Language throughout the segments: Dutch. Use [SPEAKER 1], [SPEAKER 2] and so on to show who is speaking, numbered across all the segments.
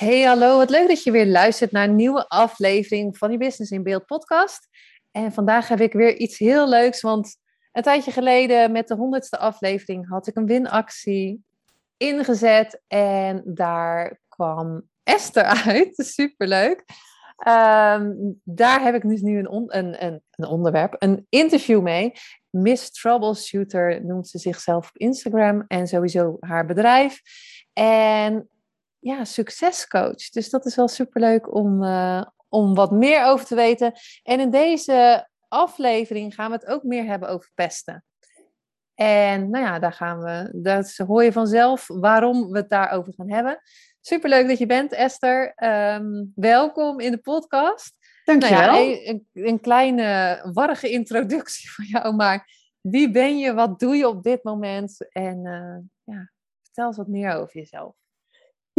[SPEAKER 1] Hey, hallo. Wat leuk dat je weer luistert naar een nieuwe aflevering van die Business in Beeld podcast. En vandaag heb ik weer iets heel leuks, want een tijdje geleden met de honderdste aflevering had ik een winactie ingezet en daar kwam Esther uit. Superleuk. Um, daar heb ik dus nu een, een, een onderwerp, een interview mee. Miss Troubleshooter noemt ze zichzelf op Instagram en sowieso haar bedrijf. En ja, succescoach. Dus dat is wel superleuk om, uh, om wat meer over te weten. En in deze aflevering gaan we het ook meer hebben over pesten. En nou ja, daar gaan we, dat hoor je vanzelf waarom we het daarover gaan hebben. Superleuk dat je bent, Esther. Um, welkom in de podcast.
[SPEAKER 2] Dankjewel.
[SPEAKER 1] Nou ja, een, een kleine warrige introductie van jou, maar wie ben je, wat doe je op dit moment? En uh, ja, vertel eens wat meer over jezelf.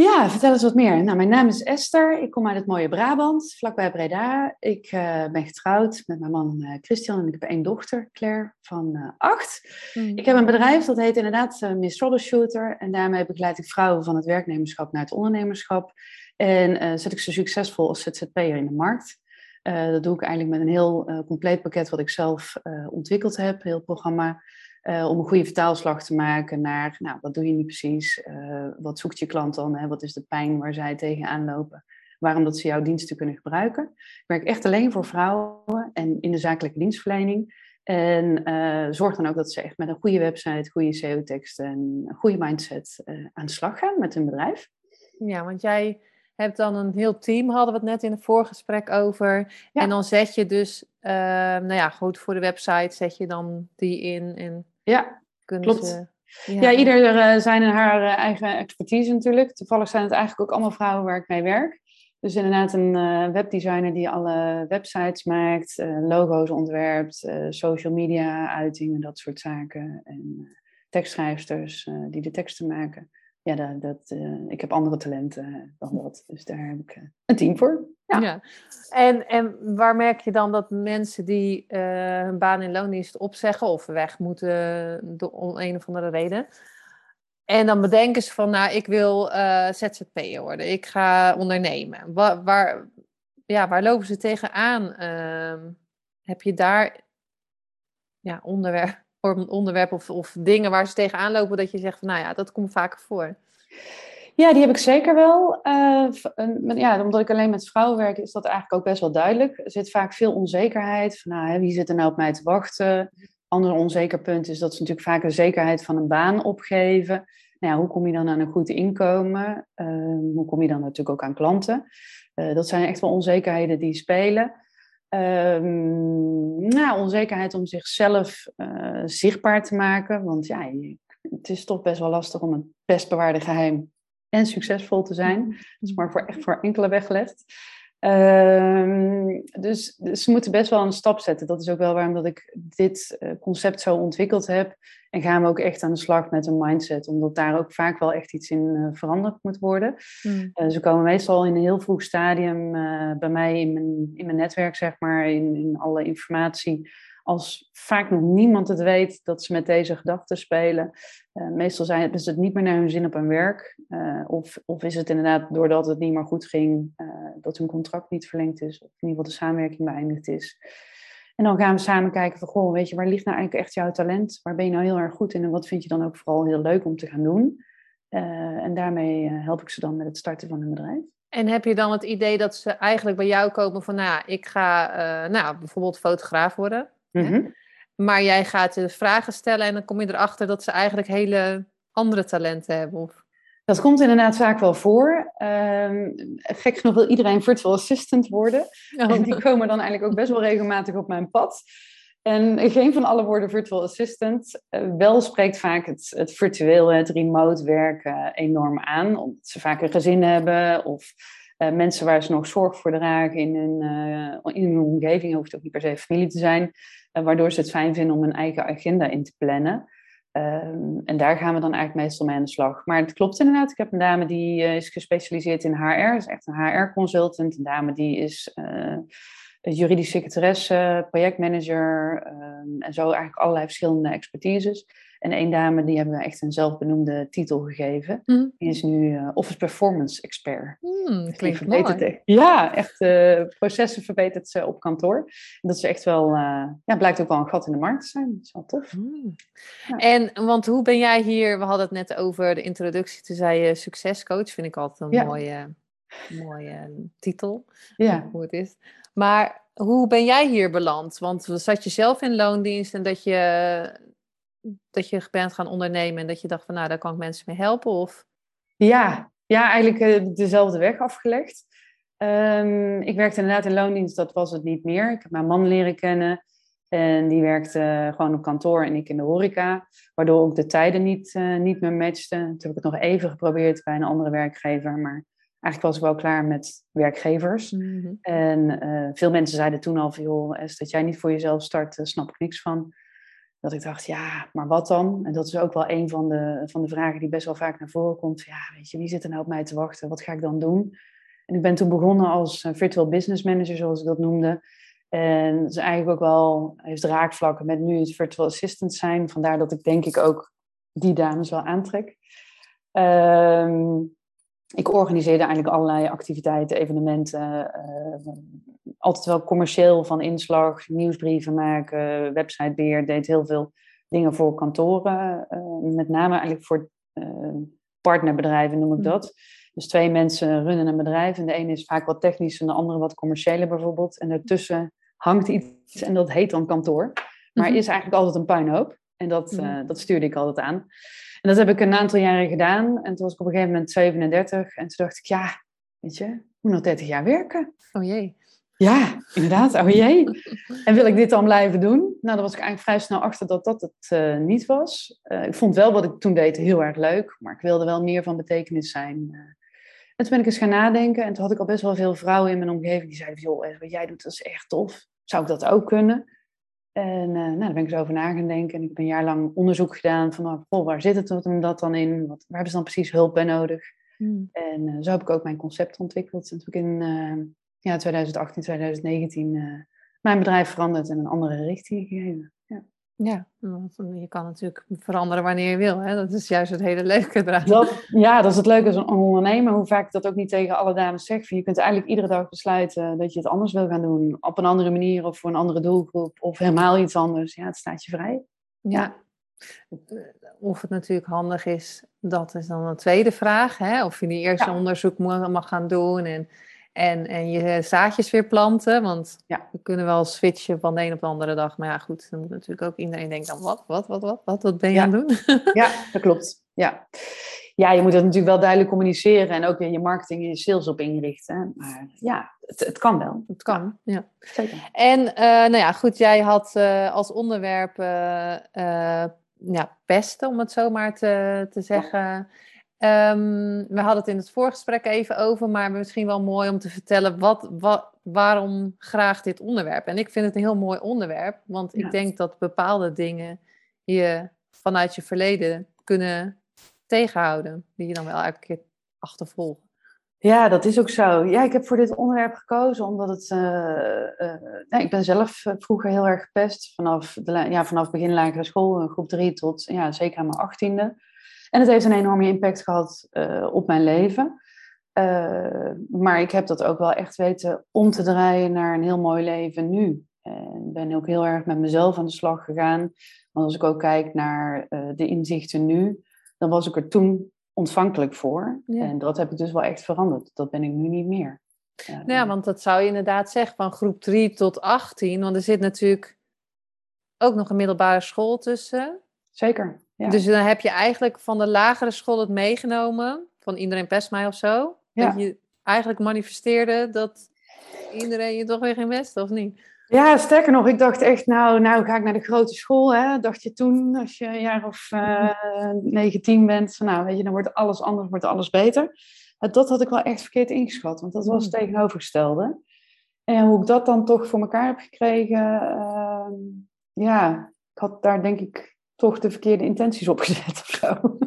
[SPEAKER 2] Ja, vertel eens wat meer. Nou, mijn naam is Esther. Ik kom uit het mooie Brabant, vlakbij Breda. Ik uh, ben getrouwd met mijn man uh, Christian en ik heb één dochter, Claire, van uh, acht. Mm. Ik heb een bedrijf dat heet inderdaad Miss Troubleshooter. En daarmee begeleid ik vrouwen van het werknemerschap naar het ondernemerschap. En zet ik ze succesvol als ZZP'er in de markt. dat doe ik eigenlijk met een heel compleet pakket wat ik zelf ontwikkeld heb, heel programma. Uh, om een goede vertaalslag te maken naar, nou, wat doe je nu precies? Uh, wat zoekt je klant dan? Hè? Wat is de pijn waar zij tegenaan lopen? Waarom dat ze jouw diensten kunnen gebruiken? Ik werk echt alleen voor vrouwen en in de zakelijke dienstverlening. En uh, zorg dan ook dat ze echt met een goede website, goede SEO-teksten en een goede mindset aan de slag gaan met hun bedrijf.
[SPEAKER 1] Ja, want jij hebt dan een heel team, hadden we het net in het voorgesprek over. Ja. En dan zet je dus, nou ja, goed, voor de website zet je dan die in en
[SPEAKER 2] ja, klopt. Ze, ja. ja, ieder uh, zijn haar uh, eigen expertise natuurlijk. Toevallig zijn het eigenlijk ook allemaal vrouwen waar ik mee werk. Dus inderdaad een webdesigner die alle websites maakt, logo's ontwerpt, social media uitingen, dat soort zaken. En tekstschrijfsters die de teksten maken. Ja, dat, dat ik heb andere talenten dan dat. Dus daar heb ik een team voor. Ja.
[SPEAKER 1] En, en waar merk je dan dat mensen die uh, hun baan in loondienst opzeggen of weg moeten door een of andere reden. En dan bedenken ze van, nou, ik wil uh, eh, ZZP'er worden. Ik ga ondernemen. Waar, waar, ja, waar lopen ze tegenaan? Uh, heb je daar ja, onderwerp, onderwerp of, of dingen waar ze tegenaan lopen dat je zegt van, nou ja, dat komt vaker voor?
[SPEAKER 2] Ja, die heb ik zeker wel. Uh, ja, omdat ik alleen met vrouwen werk, is dat eigenlijk ook best wel duidelijk. Er zit vaak veel onzekerheid. Van, nou, hè, wie zit er nou op mij te wachten? Ander onzeker punt is dat ze natuurlijk vaak de zekerheid van een baan opgeven. Nou ja, hoe kom je dan aan een goed inkomen? Uh, hoe kom je dan natuurlijk ook aan klanten? Uh, dat zijn echt wel onzekerheden die spelen. Ehm, nou, onzekerheid om zichzelf zichtbaar te maken. Want ja, het is toch best wel lastig om een best bewaarde geheim en succesvol te zijn. Dat is maar voor, echt voor enkele weggelegd. Uh, dus, dus, ze moeten best wel een stap zetten. Dat is ook wel waarom dat ik dit uh, concept zo ontwikkeld heb. En gaan we ook echt aan de slag met een mindset. Omdat daar ook vaak wel echt iets in uh, veranderd moet worden. Mm. ze komen meestal in een heel vroeg stadium bij mij in mijn, in mijn netwerk, zeg maar. In, in alle informatie als vaak nog niemand het weet dat ze met deze gedachten spelen. Uh, meestal zijn het, is het niet meer naar hun zin op hun werk. Uh, of, of is het inderdaad doordat het niet meer goed ging, uh, dat hun contract niet verlengd is, of in ieder geval de samenwerking beëindigd is. En dan gaan we samen kijken van, goh, weet je, waar ligt nou eigenlijk echt jouw talent? Waar ben je nou heel erg goed in en wat vind je dan ook vooral heel leuk om te gaan doen? en daarmee help ik ze dan met het starten van hun bedrijf.
[SPEAKER 1] En heb je dan het idee dat ze eigenlijk bij jou komen van, nou, ik ga nou, bijvoorbeeld fotograaf worden? Mhm. Maar jij gaat de vragen stellen en dan kom je erachter dat ze eigenlijk hele andere talenten hebben. Of...
[SPEAKER 2] Dat komt inderdaad vaak wel voor. Um, gek genoeg wil iedereen virtual assistant worden. Oh. En die komen dan eigenlijk ook best wel regelmatig op mijn pad. En geen van alle woorden virtual assistant. Uh, wel spreekt vaak het, het virtueel, het remote werken enorm aan. Omdat ze vaak een gezin hebben of uh, mensen waar ze nog zorg voor dragen in hun, uh, in hun omgeving. Hoeft ook niet per se familie te zijn. Waardoor ze het fijn vinden om een eigen agenda in te plannen. Um, en daar gaan we dan eigenlijk meestal mee aan de slag. Maar het klopt inderdaad. Ik heb een dame die is gespecialiseerd in HR. is echt een HR-consultant. Een dame die is juridische secretaresse, projectmanager um, en zo eigenlijk allerlei verschillende expertises. En één dame, die hebben we echt een zelfbenoemde titel gegeven. Mm. Die is nu uh, Office Performance Expert.
[SPEAKER 1] Mm, klinkt mooi.
[SPEAKER 2] Ja, echt uh, processen verbetert ze op kantoor. En dat is echt wel, uh, ja, blijkt ook wel een gat in de markt te zijn. Dat is wel tof. Mm.
[SPEAKER 1] Ja. En, want hoe ben jij hier, we hadden het net over de introductie, toen zei je succescoach, vind ik altijd een ja. mooie, mooie titel. Ja. Hoe het is. Maar hoe ben jij hier beland? Want zat je zelf in loondienst en dat je, dat je bent gaan ondernemen en dat je dacht van nou, daar kan ik mensen mee helpen? Of?
[SPEAKER 2] Ja, ja, eigenlijk uh, dezelfde weg afgelegd. Um, ik werkte inderdaad in loondienst, dat was het niet meer. Ik heb mijn man leren kennen en die werkte gewoon op kantoor en ik in de horeca. Waardoor ook de tijden niet, uh, niet meer matchten. Toen heb ik het nog even geprobeerd bij een andere werkgever, maar eigenlijk was ik wel klaar met werkgevers. Mhm. En eh, veel mensen zeiden toen al van, joh, dat jij niet voor jezelf start, daar snap ik niks van. Dat ik dacht, ja, maar wat dan? En dat is ook wel een van de, van de vragen die best wel vaak naar voren komt. Ja, weet je, wie zit er nou op mij te wachten? Wat ga ik dan doen? En ik ben toen begonnen als eh, virtual business manager, zoals ik dat noemde. En dat is eigenlijk ook wel, heeft raakvlakken met nu het virtual assistant zijn. Vandaar dat ik denk ik ook die dames wel aantrek. Um, ik organiseerde eigenlijk allerlei activiteiten, evenementen. Uh, altijd wel commercieel van inslag, nieuwsbrieven maken, websitebeheer. Deed heel veel dingen voor kantoren. Uh, met name eigenlijk voor uh, partnerbedrijven noem ik mm. dat. Dus twee mensen runnen een bedrijf. En de ene is vaak wat technisch en de andere wat commerciële bijvoorbeeld. En daartussen hangt iets en dat heet dan kantoor. Maar mm-hmm. is eigenlijk altijd een puinhoop. En dat, mm. dat stuurde ik altijd aan. En dat heb ik een aantal jaren gedaan. En toen was ik op een gegeven moment 37. En toen dacht ik, ja, weet je, ik moet nog 30 jaar werken.
[SPEAKER 1] Oh jee.
[SPEAKER 2] Ja, inderdaad. Oh jee. En wil ik dit dan blijven doen? Nou, daar was ik eigenlijk vrij snel achter dat dat het uh, niet was. Uh, ik vond wel wat ik toen deed heel erg leuk. Maar ik wilde wel meer van betekenis zijn. Uh, en toen ben ik eens gaan nadenken. En toen had ik al best wel veel vrouwen in mijn omgeving die zeiden: joh, wat jij doet, dat is echt tof. Zou ik dat ook kunnen? En uh, nou, daar ben ik zo over na gaan denken. En ik heb een jaar lang onderzoek gedaan van, oh, waar zit het hem dat dan in? Wat, waar hebben ze dan precies hulp bij nodig? Hmm. En uh, zo heb ik ook mijn concept ontwikkeld. En toen ik in uh, ja, 2018, 2019 mijn bedrijf veranderd en een andere richting gegeven. Ja.
[SPEAKER 1] Ja, je kan natuurlijk veranderen wanneer je wil. Hè? Dat is juist het hele leuke eraan.
[SPEAKER 2] Dat, ja, dat is het leuke als een ondernemer. Hoe vaak ik dat ook niet tegen alle dames zeg. Je kunt eigenlijk iedere dag besluiten dat je het anders wil gaan doen. Op een andere manier of voor een andere doelgroep. Of helemaal iets anders. Ja, het staat je vrij.
[SPEAKER 1] Ja. Of het natuurlijk handig is, dat is dan een tweede vraag. Hè? Of je die eerste onderzoek mag gaan doen. En en, en je zaadjes weer planten. Want ja. we kunnen wel switchen van de een op de andere dag. Maar ja, goed, dan moet natuurlijk ook iedereen denken dan, wat, wat, wat, wat, wat, wat ben je aan het doen?
[SPEAKER 2] ja, dat klopt. Ja. ja, je moet dat natuurlijk wel duidelijk communiceren. En ook je marketing en je sales op inrichten. Maar ja, het, het kan wel.
[SPEAKER 1] Het kan, ja. Zeker. En uh, nou ja, goed, jij had uh, als onderwerp uh, ja, pesten, om het zo maar te, te zeggen... Um, we hadden het in het voorgesprek even over, maar misschien wel mooi om te vertellen wat, wat, waarom graag dit onderwerp. En ik vind het een heel mooi onderwerp, want ik denk dat bepaalde dingen je vanuit je verleden kunnen tegenhouden, die je dan wel elke keer achtervolgen.
[SPEAKER 2] Ja, dat is ook zo. Ja, ik heb voor dit onderwerp gekozen omdat het. Uh, uh, nee, ik ben zelf eh, vroeger heel erg gepest vanaf, de, ja, vanaf begin lagere school, groep 3 tot ja, zeker aan mijn achttiende. En het heeft een enorme impact gehad uh, op mijn leven. Uh, maar ik heb dat ook wel echt weten om te draaien naar een heel mooi leven nu. En ben ook heel erg met mezelf aan de slag gegaan. Want als ik ook kijk naar uh, de inzichten nu, dan was ik er toen ontvankelijk voor. En dat heb ik dus wel echt veranderd. Dat ben ik nu niet meer.
[SPEAKER 1] ja, want dat zou je inderdaad zeggen van groep 3 tot 18. Want er zit natuurlijk ook nog een middelbare school tussen.
[SPEAKER 2] Zeker.
[SPEAKER 1] Dus dan heb je eigenlijk van de lagere school het meegenomen, van iedereen pest mij of zo. Dat je eigenlijk manifesteerde dat iedereen je toch weer geen best, of niet?
[SPEAKER 2] Ja, sterker nog, ik dacht echt, nou, nou ga ik naar de grote school. Hè? Dacht je toen, als je een jaar of uh, 19 bent, nou weet je, dan wordt alles anders, wordt alles beter. Dat had ik wel echt verkeerd ingeschat, want dat was het hmm. tegenovergestelde. En hoe ik dat dan toch voor elkaar heb gekregen, uh, ja, ik had daar denk ik toch de verkeerde intenties op gezet of zo.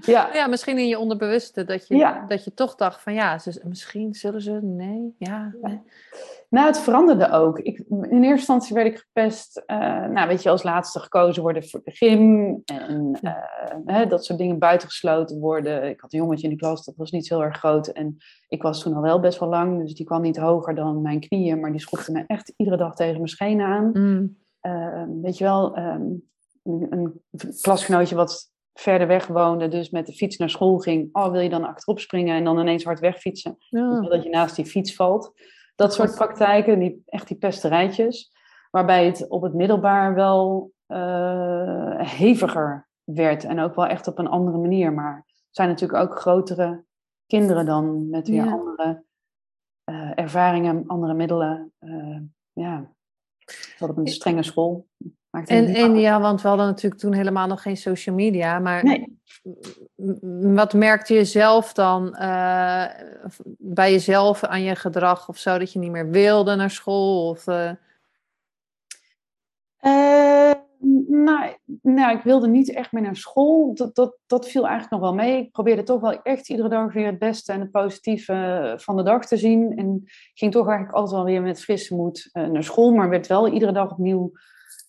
[SPEAKER 1] ja. ja, misschien in je onderbewuste dat je, dat je toch dacht van ja, ze, misschien zullen ze, nee, ja.
[SPEAKER 2] Nou, het veranderde ook. Ik, in eerste instantie werd ik gepest, uh, nou weet je, als laatste gekozen worden voor de gym en uh, hè, dat soort dingen buitengesloten worden. Ik had een jongetje in de klas, dat was niet heel erg groot en ik was toen al wel best wel lang, dus die kwam niet hoger dan mijn knieën, maar die schopte me echt iedere dag tegen mijn schenen aan. Mm. Uh, weet je wel, um, een klasgenootje wat verder weg woonde, dus met de fiets naar school ging. Oh, wil je dan achterop springen en dan ineens hard wegfietsen? Ja. Dat je naast die fiets valt. Dat soort praktijken, die, echt die pesterijtjes. Waarbij het op het middelbaar wel uh, heviger werd. En ook wel echt op een andere manier. Maar het zijn natuurlijk ook grotere kinderen dan met weer andere uh, ervaringen, andere middelen. Uh, ja, dat op een strenge school.
[SPEAKER 1] En, en ja, want we hadden natuurlijk toen helemaal nog geen social media. Maar nee. wat merkte je zelf dan uh, bij jezelf aan je gedrag of zo? Dat je niet meer wilde naar school? Of, uh...
[SPEAKER 2] Uh, nou, nou, ik wilde niet echt meer naar school. Dat, dat, dat viel eigenlijk nog wel mee. Ik probeerde toch wel echt iedere dag weer het beste en het positieve van de dag te zien. En ging toch eigenlijk altijd wel weer met frisse moed naar school. Maar werd wel iedere dag opnieuw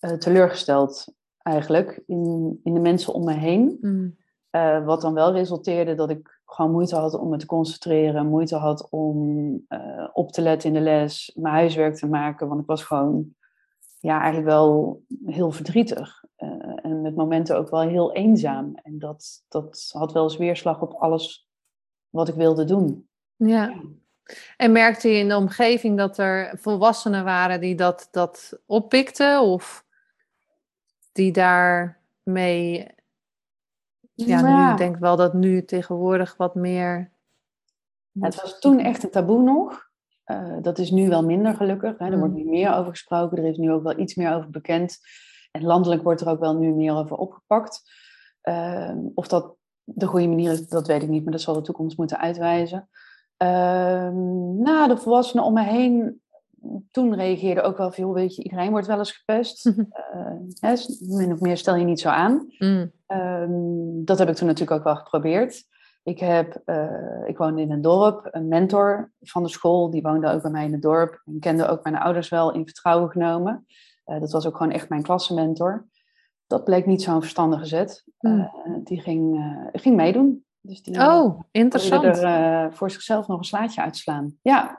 [SPEAKER 2] uh, teleurgesteld eigenlijk in, in de mensen om me heen. Mm. Uh, wat dan wel resulteerde dat ik gewoon moeite had om me te concentreren, moeite had om uh, op te letten in de les, mijn huiswerk te maken, want ik was gewoon ja, eigenlijk wel heel verdrietig. en met momenten ook wel heel eenzaam. En dat, dat had wel eens weerslag op alles wat ik wilde doen.
[SPEAKER 1] Ja. En merkte je in de omgeving dat er volwassenen waren die dat, dat oppikten? Of die daarmee. Ja, ja. Nu, denk ik wel dat nu tegenwoordig wat meer.
[SPEAKER 2] Het was toen echt een taboe nog. Uh, dat is nu wel minder gelukkig. Hè. Er wordt mm. nu meer over gesproken. Er is nu ook wel iets meer over bekend. En landelijk wordt er ook wel nu meer over opgepakt. Uh, of dat de goede manier is, dat weet ik niet, maar dat zal de toekomst moeten uitwijzen. Uh, nou, de volwassenen om me heen toen reageerde ook wel veel, weet je, iedereen wordt wel eens gepest. Mm min of meer stel je niet zo aan. Mm. Ehm, dat heb ik toen natuurlijk ook wel geprobeerd. Ik, heb, uh, ik woonde in een dorp, een mentor van de school, die woonde ook bij mij in het dorp. En kende ook mijn ouders wel in vertrouwen genomen. Uh, dat was ook gewoon echt mijn klassenmentor. Dat bleek niet zo'n verstandige zet. Mm. die ging, ging meedoen.
[SPEAKER 1] Dus die, oh, interessant.
[SPEAKER 2] er voor zichzelf nog een slaatje uitslaan. Ja,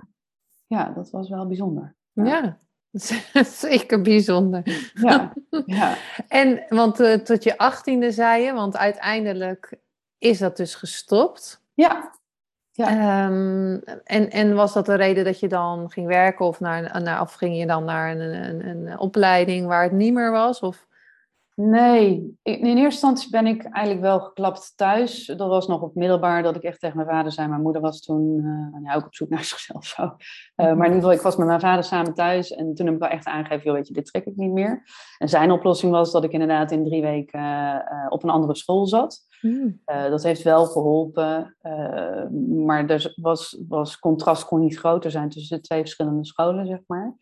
[SPEAKER 2] ja, dat was wel bijzonder.
[SPEAKER 1] Ja, zeker bijzonder.
[SPEAKER 2] Ja, ja.
[SPEAKER 1] en, want uh, tot je achttiende zei je, want uiteindelijk is dat dus gestopt.
[SPEAKER 2] Ja.
[SPEAKER 1] ja. Um, en, en was dat de reden dat je dan ging werken of, naar, naar, of ging je dan naar een, een, een opleiding waar het niet meer was? Of...
[SPEAKER 2] Nee, in eerste instantie ben ik eigenlijk wel geklapt thuis. Dat was nog op middelbaar dat ik echt tegen mijn vader zei. Mijn moeder was toen uh, ja, ook op zoek naar zichzelf. Zo. Uh, maar in ieder geval, ik was met mijn vader samen thuis. En toen heb ik wel echt aangegeven, joh, weet je, dit trek ik niet meer. En zijn oplossing was dat ik inderdaad in drie weken uh, op een andere school zat. Mm. dat heeft wel geholpen. maar er was, was contrast kon niet groter zijn tussen de twee verschillende scholen, zeg maar.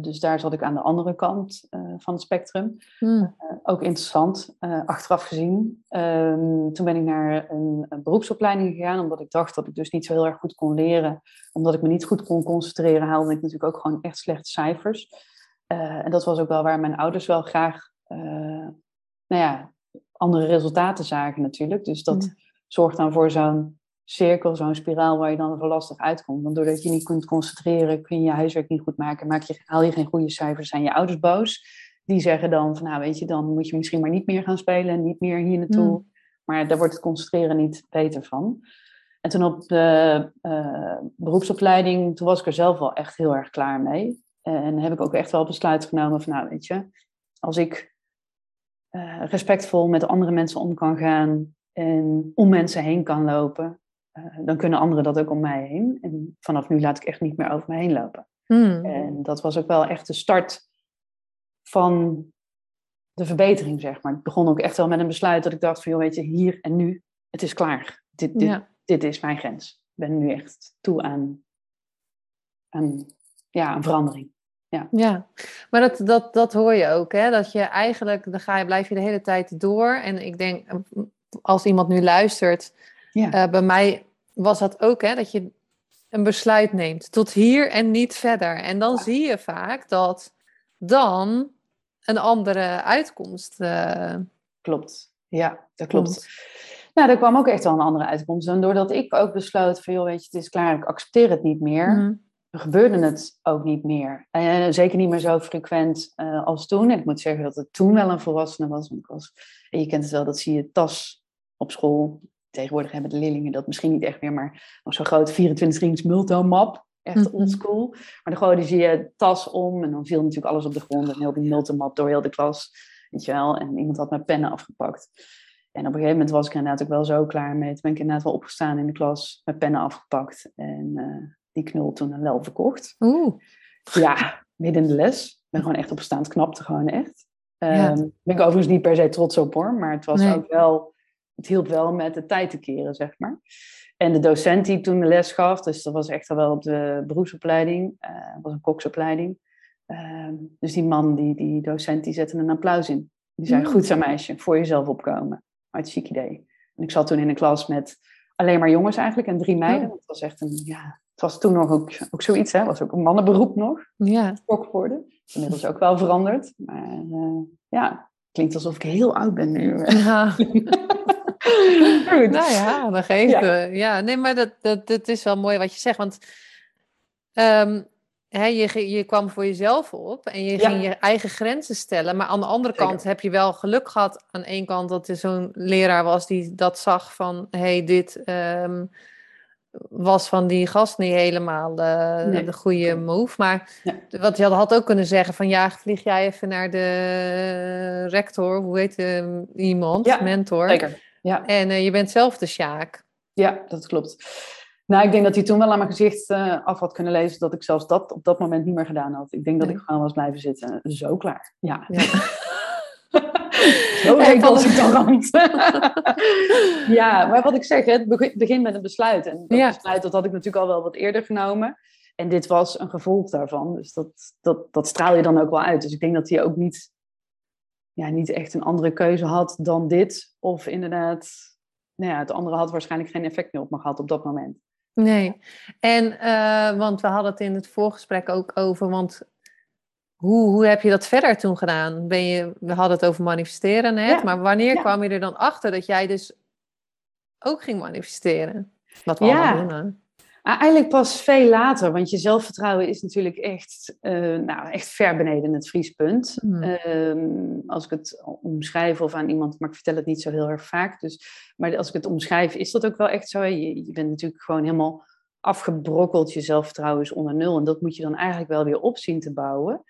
[SPEAKER 2] Dus daar zat ik aan de andere kant uh, van het spectrum. Hmm. Uh, ook interessant, achteraf gezien. Um, toen ben ik naar een, een, beroepsopleiding gegaan, omdat ik dacht dat ik dus niet zo heel erg goed kon leren. Omdat ik me niet goed kon concentreren, haalde ik natuurlijk ook gewoon echt slechte cijfers. en dat was ook wel waar mijn ouders wel graag nou ja, andere resultaten zagen natuurlijk. Dus dat zorgt dan voor zo'n cirkel, zo'n spiraal waar je dan voor lastig uitkomt. Want doordat je niet kunt concentreren, kun je je huiswerk niet goed maken, maak je, haal je geen goede cijfers, zijn je ouders boos. Die zeggen dan van, nou weet je, dan moet je misschien maar niet meer gaan spelen en niet meer hier naartoe. Hmm. Maar daar wordt het concentreren niet beter van. En toen op de uh, beroepsopleiding, toen was ik er zelf wel echt heel erg klaar mee. En heb ik ook echt wel besluit genomen van, nou weet je, als ik uh, respectvol met andere mensen om kan gaan en om mensen heen kan lopen, uh, dan kunnen anderen dat ook om mij heen. En vanaf nu laat ik echt niet meer over me heen lopen.
[SPEAKER 1] Hmm.
[SPEAKER 2] En dat was ook wel echt de start van de verbetering, zeg maar. Het begon ook echt wel met een besluit dat ik dacht van, joh, weet je, hier en nu, het is klaar. Dit, dit,
[SPEAKER 1] Ja.
[SPEAKER 2] dit is mijn grens. Ik ben nu echt toe aan, aan, ja, aan verandering.
[SPEAKER 1] Ja, maar dat, dat, dat hoor je ook, hè? Dat je eigenlijk, dan ga je, blijf je de hele tijd door. En ik denk, als iemand nu luistert,
[SPEAKER 2] Ja,
[SPEAKER 1] eh, bij mij was dat ook, hè? Dat je een besluit neemt tot hier en niet verder. En dan zie je vaak dat dan een andere uitkomst eh,
[SPEAKER 2] klopt. Ja, dat klopt. Nou, er kwam ook echt wel een andere uitkomst. En doordat ik ook besloot van, joh, weet je, het is klaar, ik accepteer het niet meer.
[SPEAKER 1] Mhm.
[SPEAKER 2] gebeurde het ook niet meer. En zeker niet meer zo frequent eh, als toen. En ik moet zeggen dat het toen wel een volwassene was. Want ik was en je kent het wel, dat zie je tas op school. Tegenwoordig hebben de leerlingen dat misschien niet echt meer, maar nog zo'n groot 24 inch multomap. Echt
[SPEAKER 1] Mhm.
[SPEAKER 2] oldschool. Maar dan gooide ze je tas om en dan viel natuurlijk alles op de grond. En heel die multomap door heel de klas. Weet je wel. En iemand had mijn pennen afgepakt. En op een gegeven moment was ik er inderdaad ook wel zo klaar mee. Toen ben ik inderdaad wel opgestaan in de klas, mijn pennen afgepakt. En eh, die knul toen een wel verkocht.
[SPEAKER 1] Oeh,
[SPEAKER 2] Ja, midden in de les. Ik ben gewoon echt op staand knapte, gewoon echt.
[SPEAKER 1] Ja.
[SPEAKER 2] Ehm ben ik overigens niet per se trots op hoor, maar het was
[SPEAKER 1] Nee.
[SPEAKER 2] ook wel, het hielp wel met de tijd te keren, zeg maar. En de docent die toen de les gaf, dus dat was echt al wel op de beroepsopleiding, eh was een koksopleiding. Ehm, dus die man, die, die docent, die zette een applaus in. Die zei,
[SPEAKER 1] Mm.
[SPEAKER 2] goed zo meisje, voor jezelf opkomen. Hartstikke idee. En ik zat toen in een klas met alleen maar jongens eigenlijk en drie meiden.
[SPEAKER 1] Oh.
[SPEAKER 2] Want het was echt een, ja, het was toen nog ook, ook zoiets, hè. Het was ook een mannenberoep nog
[SPEAKER 1] ja.
[SPEAKER 2] worden. Inmiddels ook wel veranderd. Maar eh, ja, klinkt alsof ik heel oud ben nu.
[SPEAKER 1] Ja.
[SPEAKER 2] Goed.
[SPEAKER 1] Nou ja, dat geeft.
[SPEAKER 2] Ja.
[SPEAKER 1] Ja, nee, maar dat, dat, dat is wel mooi wat je zegt. Want ehm, hè, je, je kwam voor jezelf op en je
[SPEAKER 2] Ja.
[SPEAKER 1] ging je eigen grenzen stellen. Maar aan de andere
[SPEAKER 2] Zeker.
[SPEAKER 1] kant heb je wel geluk gehad aan één kant dat er zo'n leraar was die dat zag van... hé, hey, dit ehm, was van die gast niet helemaal eh,
[SPEAKER 2] Nee.
[SPEAKER 1] de goede move. Maar
[SPEAKER 2] Ja.
[SPEAKER 1] wat je had, ook kunnen zeggen van... ja, vlieg jij even naar de rector, hoe heet eh, iemand,
[SPEAKER 2] Ja,
[SPEAKER 1] mentor...
[SPEAKER 2] Zeker. Ja,
[SPEAKER 1] En eh, je bent zelf de Sjaak.
[SPEAKER 2] ja, dat klopt. Nou, ik denk dat hij toen wel aan mijn gezicht eh, af had kunnen lezen dat ik zelfs dat op dat moment niet meer gedaan had. Ik denk dat
[SPEAKER 1] Nee.
[SPEAKER 2] ik gewoon was blijven zitten. Zo klaar. Ja.
[SPEAKER 1] Ja.
[SPEAKER 2] Zo was ik dan. ja, maar wat ik zeg, het beg- begint met een besluit. En dat
[SPEAKER 1] Ja.
[SPEAKER 2] besluit dat had ik natuurlijk al wel wat eerder genomen. En dit was een gevolg daarvan. Dus dat, dat, dat straal je dan ook wel uit. Dus ik denk dat hij ook niet, ja, niet echt een andere keuze had dan dit. Of inderdaad, nou ja, het andere had waarschijnlijk geen effect meer op me gehad op dat moment.
[SPEAKER 1] Nee. En, eh, want we hadden het in het voorgesprek ook over, want hoe, hoe heb je dat verder toen gedaan? Ben je, we hadden het over manifesteren net,
[SPEAKER 2] Ja.
[SPEAKER 1] maar wanneer
[SPEAKER 2] Ja.
[SPEAKER 1] kwam je er dan achter dat jij dus ook ging manifesteren? Wat we
[SPEAKER 2] Ja.
[SPEAKER 1] allemaal doen.
[SPEAKER 2] Ah, eigenlijk pas veel later, want je zelfvertrouwen is natuurlijk echt, eh, nou, echt ver beneden het vriespunt.
[SPEAKER 1] Hmm.
[SPEAKER 2] Ehm, als ik het omschrijf of aan iemand, maar ik vertel het niet zo heel erg vaak. Dus, maar als ik het omschrijf, is dat ook wel echt zo. Je, je bent natuurlijk gewoon helemaal afgebrokkeld. Je zelfvertrouwen is onder nul. En dat moet je dan eigenlijk wel weer op zien te bouwen.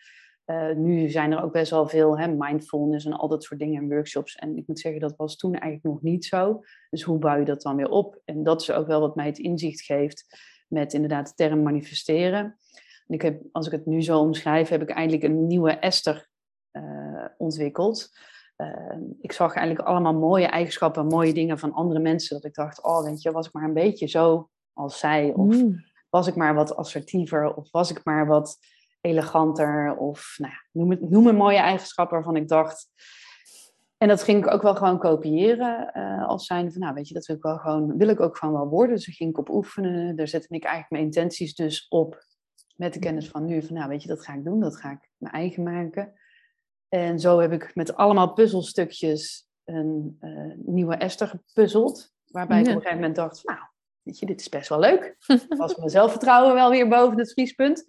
[SPEAKER 2] Eh, nu zijn er ook best wel veel hè, mindfulness en al dat soort dingen en workshops. En ik moet zeggen, dat was toen eigenlijk nog niet zo. Dus hoe bouw je dat dan weer op? En dat is ook wel wat mij het inzicht geeft met inderdaad de term manifesteren. En ik heb, als ik het nu zo omschrijf, heb ik eigenlijk een nieuwe Esther eh, ontwikkeld. Eh, ik zag eigenlijk allemaal mooie eigenschappen, mooie dingen van andere mensen. Dat ik dacht, oh weet je, was ik maar een beetje zo als zij. Of
[SPEAKER 1] Hmm.
[SPEAKER 2] was ik maar wat assertiever. Of was ik maar wat eleganter. Of nou ja, noem, het, noem een mooie eigenschap waarvan ik dacht. En dat ging ik ook wel gewoon kopiëren. eh, als zijn van, nou weet je, dat wil ik, wel gewoon, wil ik ook gewoon wel worden. Dus daar ging ik op oefenen. Daar zette ik eigenlijk mijn intenties dus op. Met de kennis van nu. Van nou weet je, dat ga ik doen. Dat ga ik mijn eigen maken. En zo heb ik met allemaal puzzelstukjes een eh, nieuwe Esther gepuzzeld. Waarbij ik op een gegeven moment dacht, nou, weet je, dit is best wel leuk. was mijn zelfvertrouwen wel weer boven het vriespunt.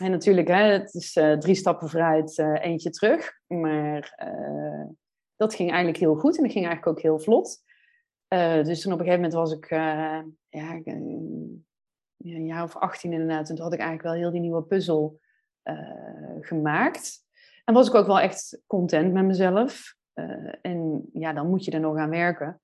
[SPEAKER 2] En natuurlijk, hè, het is eh, drie stappen vooruit, eh, eentje terug. Maar eh, dat ging eigenlijk heel goed en dat ging eigenlijk ook heel vlot. Dus toen op een gegeven moment was ik ja, een jaar of 18 inderdaad. En toen had ik eigenlijk wel heel die nieuwe puzzel gemaakt. En was ik ook wel echt content met mezelf. En ja, dan moet je er nog aan werken.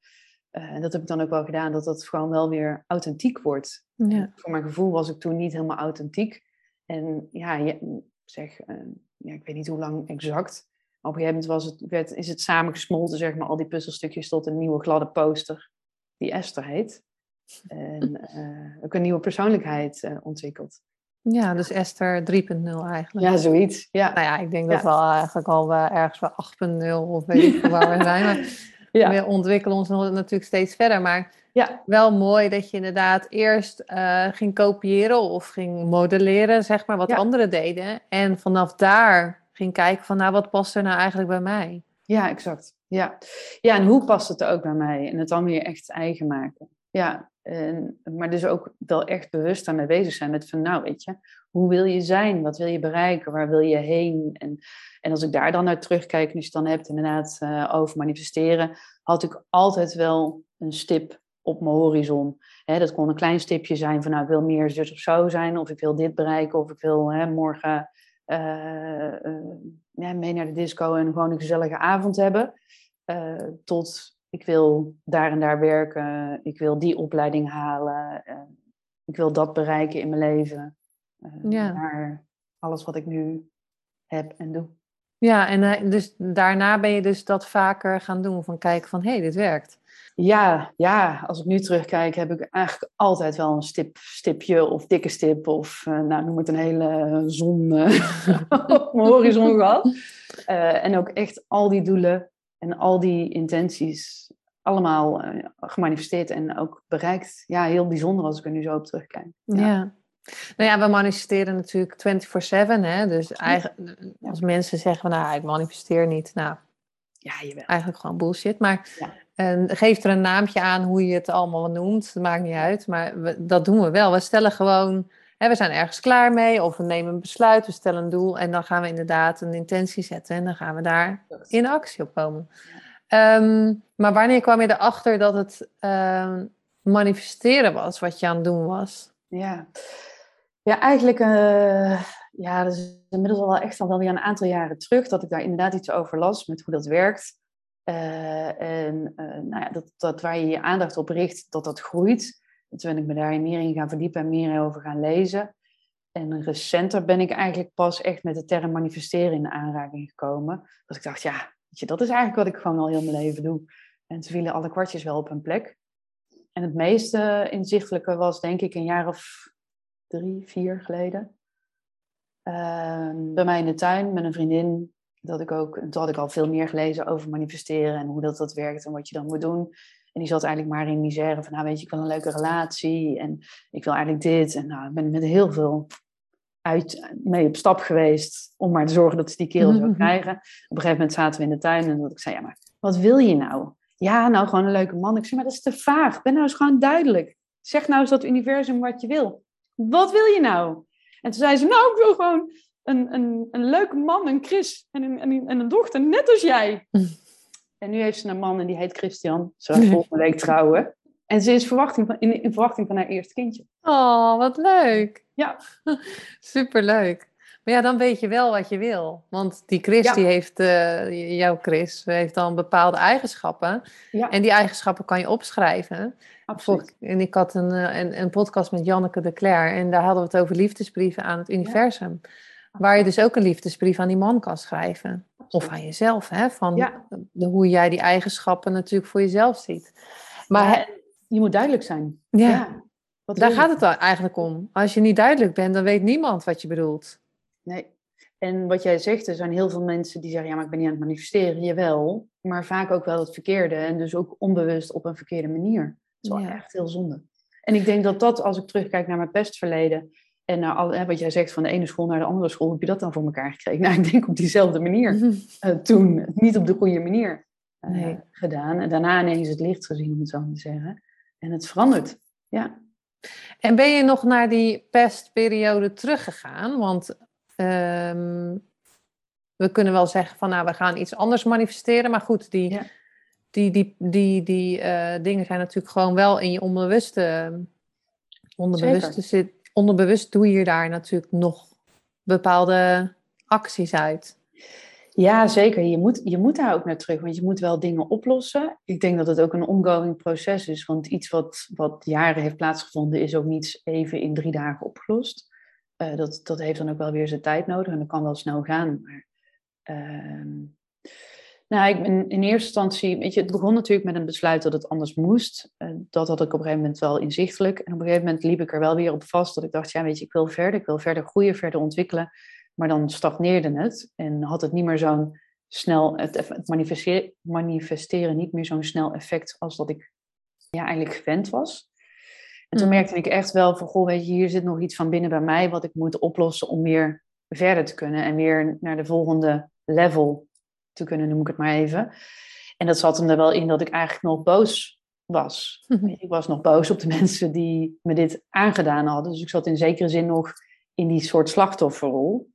[SPEAKER 2] En dat heb ik dan ook wel gedaan, dat dat gewoon wel weer authentiek wordt.
[SPEAKER 1] Ja.
[SPEAKER 2] Voor mijn gevoel was ik toen niet helemaal authentiek. En ja, je, zeg, uh, ja, ik weet niet hoe lang exact. Maar op een gegeven moment was het, werd, is het samengesmolten, zeg maar, al die puzzelstukjes tot een nieuwe gladde poster die Esther heet. En uh, ook een nieuwe persoonlijkheid uh, ontwikkeld.
[SPEAKER 1] Ja, dus Esther 3.0 eigenlijk.
[SPEAKER 2] Ja, zoiets. Ja.
[SPEAKER 1] Nou ja, ik denk dat we eigenlijk al ergens bij 8.0 of weet ik waar we zijn. Maar ja. we ontwikkelen ons natuurlijk steeds verder. Maar ja. wel mooi dat je inderdaad eerst uh, ging kopiëren of ging modelleren, zeg maar, wat ja. anderen deden. En vanaf daar ging kijken van, nou, wat past er nou eigenlijk bij mij?
[SPEAKER 2] Ja, exact. Ja, ja en hoe past het er ook bij mij? En het dan weer echt eigen maken. Ja, en, maar dus ook wel echt bewust daarmee bezig zijn met van, nou, weet je, hoe wil je zijn? Wat wil je bereiken? Waar wil je heen? En, en als ik daar dan naar terugkijk, als je het dan hebt inderdaad uh, over manifesteren, had ik altijd wel een stip op mijn horizon. dat kon een klein stipje zijn van nou, ik wil meer zus of zo zijn, of ik wil dit bereiken, of ik wil morgen uh, uh, mee naar de disco en gewoon een gezellige avond hebben. tot ik wil daar en daar werken, ik wil die opleiding halen, ik wil dat bereiken in mijn leven. ja. Naar alles wat ik nu heb en doe.
[SPEAKER 1] Ja, en dus daarna ben je dus dat vaker gaan doen, van kijken van hé, hey, dit werkt.
[SPEAKER 2] Ja, ja, als ik nu terugkijk, heb ik eigenlijk altijd wel een stip, stipje of dikke stip of uh, nou, noem het een hele zon uh, op mijn horizon gehad. Uh, en ook echt al die doelen en al die intenties allemaal gemanifesteerd en ook bereikt. Ja, heel bijzonder als ik er nu zo op terugkijk.
[SPEAKER 1] Ja. ja. Nou ja, we manifesteren natuurlijk 24-7. Hè? Dus eigenlijk, als mensen zeggen, nou, ik manifesteer niet. Nou, ja, je eigenlijk gewoon bullshit. Maar ja. En geef er een naamje aan hoe je het allemaal noemt. Dat maakt niet uit. Maar we, dat doen we wel. We stellen gewoon. Hè, we zijn ergens klaar mee. Of we nemen een besluit. We stellen een doel. En dan gaan we inderdaad een intentie zetten. En dan gaan we daar in actie op komen. Um, maar wanneer kwam je erachter dat het um, manifesteren was wat je aan het doen was?
[SPEAKER 2] Ja, ja eigenlijk. Uh, ja, dat is inmiddels al wel echt al wel weer een aantal jaren terug. Dat ik daar inderdaad iets over las met hoe dat werkt. Uh, en uh, nou ja, dat, dat waar je je aandacht op richt, dat dat groeit. toen ben ik me daar meer in gaan verdiepen en meer over gaan lezen. En recenter ben ik eigenlijk pas echt met de term manifesteren in aanraking gekomen. Dat ik dacht, ja, weet je, dat is eigenlijk wat ik gewoon al heel mijn leven doe. En toen vielen alle kwartjes wel op hun plek. En het meeste inzichtelijke was denk ik een jaar of drie, vier geleden. Uh, bij mij in de tuin met een vriendin dat ik ook, toen had ik al veel meer gelezen over manifesteren en hoe dat, dat werkt en wat je dan moet doen. En die zat eigenlijk maar in misère van, nou weet je, ik wil een leuke relatie en ik wil eigenlijk dit. En nou, ik ben met heel veel uit, mee op stap geweest om maar te zorgen dat ze die kerel zou krijgen. Op een gegeven moment zaten we in de tuin en dat ik zei, ja maar wat wil je nou? Ja, nou gewoon een leuke man. Ik zei, maar dat is te vaag. Ben nou eens gewoon duidelijk. Zeg nou eens dat universum wat je wil. Wat wil je nou? En toen zei ze, nou, ik wil gewoon een, een, een leuke man, een Chris, en een, en, en een dochter, net als jij. En nu heeft ze een man en die heet Christian. Ze gaat volgende week trouwen. En ze is verwachting van, in, in verwachting van haar eerste kindje.
[SPEAKER 1] Oh, wat leuk.
[SPEAKER 2] Ja.
[SPEAKER 1] Superleuk. Maar ja, dan weet je wel wat je wil. Want die Chris, die heeft, uh, jouw Chris, heeft dan bepaalde eigenschappen. Ja. En die eigenschappen kan je opschrijven. Absoluut. En ik had een, eh, een, een podcast met Janneke de Cler. En daar hadden we het over liefdesbrieven aan het universum. Waar je dus ook een liefdesbrief aan die man kan schrijven. Of aan jezelf, hè? Van de, hoe jij die eigenschappen natuurlijk voor jezelf ziet.
[SPEAKER 2] Maar je moet duidelijk zijn.
[SPEAKER 1] Ja, daar gaat het eigenlijk om. Als je niet duidelijk bent, dan weet niemand wat je bedoelt.
[SPEAKER 2] Nee. En wat jij zegt, er zijn heel veel mensen die zeggen, ja, maar ik ben niet aan het manifesteren. Jawel, maar vaak ook wel het verkeerde. En dus ook onbewust op een verkeerde manier. Dat is wel echt heel zonde. En ik denk dat dat, als ik terugkijk naar mijn pestverleden, en nou, al, wat jij zegt, van de ene school naar de andere school, heb je dat dan voor elkaar gekregen? Nou, ik denk op diezelfde manier uh, toen. Niet op de goede manier uh, gedaan. En daarna ineens het licht gezien, om het zo te zeggen. En het verandert, ja.
[SPEAKER 1] En ben je nog naar die pestperiode teruggegaan? Want um, we kunnen wel zeggen van, nou, we gaan iets anders manifesteren. Maar goed, die, ja. die, die, die, die uh, dingen zijn natuurlijk gewoon wel in je onbewuste, onderbewuste zit onderbewust doe je daar natuurlijk nog bepaalde acties uit.
[SPEAKER 2] Ja, zeker. Je moet, je moet daar ook naar terug, want je moet wel dingen oplossen. Ik denk dat het ook een ongoing proces is, want iets wat, wat jaren heeft plaatsgevonden is ook niet even in drie dagen opgelost. Uh, dat, dat heeft dan ook wel weer zijn tijd nodig en dat kan wel snel gaan. Maar, uh, nou, ik ben in eerste instantie, weet je, het begon natuurlijk met een besluit dat het anders moest. Uh, dat had ik op een gegeven moment wel inzichtelijk. En op een gegeven moment liep ik er wel weer op vast dat ik dacht, ja, weet je, ik wil verder, ik wil verder groeien, verder ontwikkelen. Maar dan stagneerde het en had het niet meer zo'n snel, het, manifesteren, manifesteren niet meer zo'n snel effect als dat ik ja, eigenlijk gewend was. En toen mm. merkte ik echt wel van, goh, weet je, hier zit nog iets van binnen bij mij wat ik moet oplossen om weer verder te kunnen en weer naar de volgende level te kunnen, noem ik het maar even. En dat zat hem er wel in dat ik eigenlijk nog boos was. Mhm. Ik was nog boos op de mensen die me dit aangedaan hadden. Dus ik zat in zekere zin nog in die soort slachtofferrol.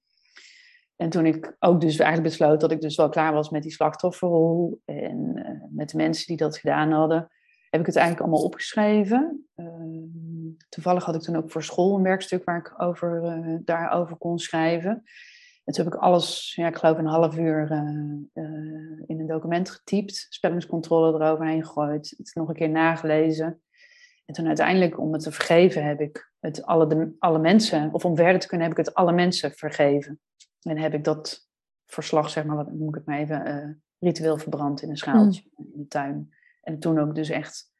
[SPEAKER 2] En toen ik ook dus eigenlijk besloot dat ik dus wel klaar was met die slachtofferrol en uh, met de mensen die dat gedaan hadden, heb ik het eigenlijk allemaal opgeschreven. Uh, toevallig had ik toen ook voor school een werkstuk waar ik over, uh, daarover kon schrijven. En toen heb ik alles, ja, ik geloof een half uur in een document getypt, spellingscontrole eroverheen gegooid, het nog een keer nagelezen. En toen uiteindelijk, om het te vergeven, heb ik het alle, de, alle mensen, of om verder te kunnen, heb ik het alle mensen vergeven. En heb ik dat verslag, zeg maar, wat noem ik het maar even, uh, ritueel verbrand in een schaaltje mm. in de tuin. En toen ook dus echt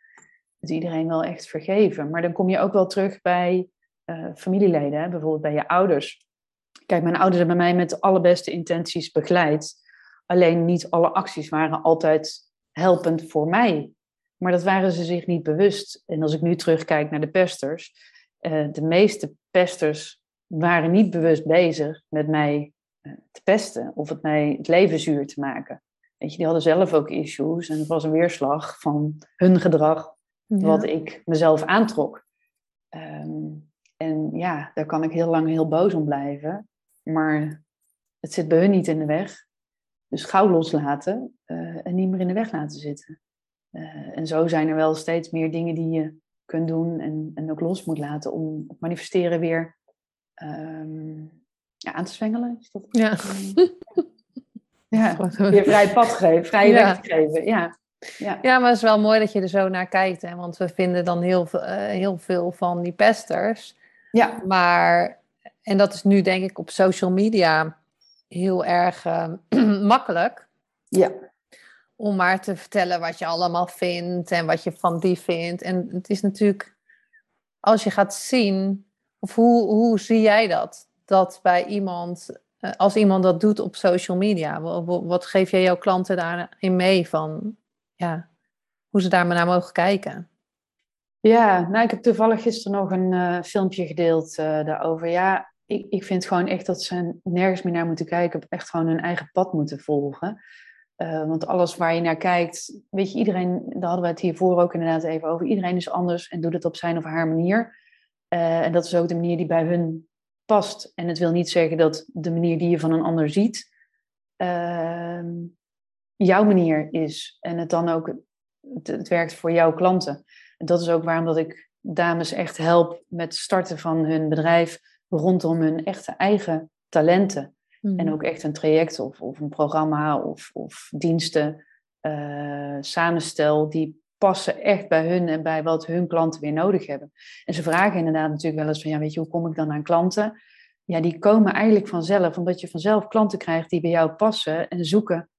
[SPEAKER 2] het iedereen wel echt vergeven. Maar dan kom je ook wel terug bij familieleden, hè? bijvoorbeeld bij je ouders. Kijk, mijn ouders hebben mij met de allerbeste intenties begeleid. Alleen niet alle acties waren altijd helpend voor mij. Maar dat waren ze zich niet bewust. En als ik nu terugkijk naar de pesters, uh, de meeste pesters waren niet bewust bezig met mij te pesten of het mij het leven zuur te maken. Weet je, die hadden zelf ook issues en het was een weerslag van hun gedrag, wat ik mezelf aantrok. Ehm, en ja, daar kan ik heel lang heel boos om blijven, maar het zit bij hun niet in de weg. Dus gauw loslaten uh, en niet meer in de weg laten zitten. Uh, en zo zijn er wel steeds meer dingen die je kunt doen en, en ook los moet laten om het manifesteren weer um, ja, aan te zwengelen. Is dat
[SPEAKER 1] ja.
[SPEAKER 2] ja, weer vrij pad geven, vrije ja. weg geven. Ja.
[SPEAKER 1] Ja. ja, maar het is wel mooi dat je er zo naar kijkt. Hè? Want we vinden dan heel, veel, uh, heel veel van die pesters.
[SPEAKER 2] Ja.
[SPEAKER 1] Maar, en dat is nu denk ik op social media heel erg uh, makkelijk.
[SPEAKER 2] Ja.
[SPEAKER 1] Om maar te vertellen wat je allemaal vindt en wat je van die vindt. En het is natuurlijk, als je gaat zien, of hoe, hoe zie jij dat? dat bij iemand, eh, als iemand dat doet op social media, wat geef jij jouw klanten daarin mee van, ja, hoe ze daar maar naar mogen kijken?
[SPEAKER 2] Ja, nou, ik heb toevallig gisteren nog een uh, filmpje gedeeld uh, daarover. Ja, ik, ik vind gewoon echt dat ze nergens meer naar moeten kijken, echt gewoon hun eigen pad moeten volgen. Uh, want alles waar je naar kijkt, weet je, iedereen, daar hadden we het hiervoor ook inderdaad even over, iedereen is anders en doet het op zijn of haar manier. en dat is ook de manier die bij hun past. En het wil niet zeggen dat de manier die je van een ander ziet, uh, jouw manier is. En het dan ook, het, het, werkt voor jouw klanten. En dat is ook waarom dat ik dames echt help met starten van hun bedrijf rondom hun echte eigen talenten. En mhm. ook echt een traject of, of een programma of, of diensten uh, samenstel die passen echt bij hun en bij wat hun klanten weer nodig hebben. En ze vragen inderdaad natuurlijk wel eens van, ja, weet je, hoe kom ik dan aan klanten? Ja, die komen eigenlijk vanzelf, omdat je vanzelf klanten krijgt die bij jou passen en zoeken.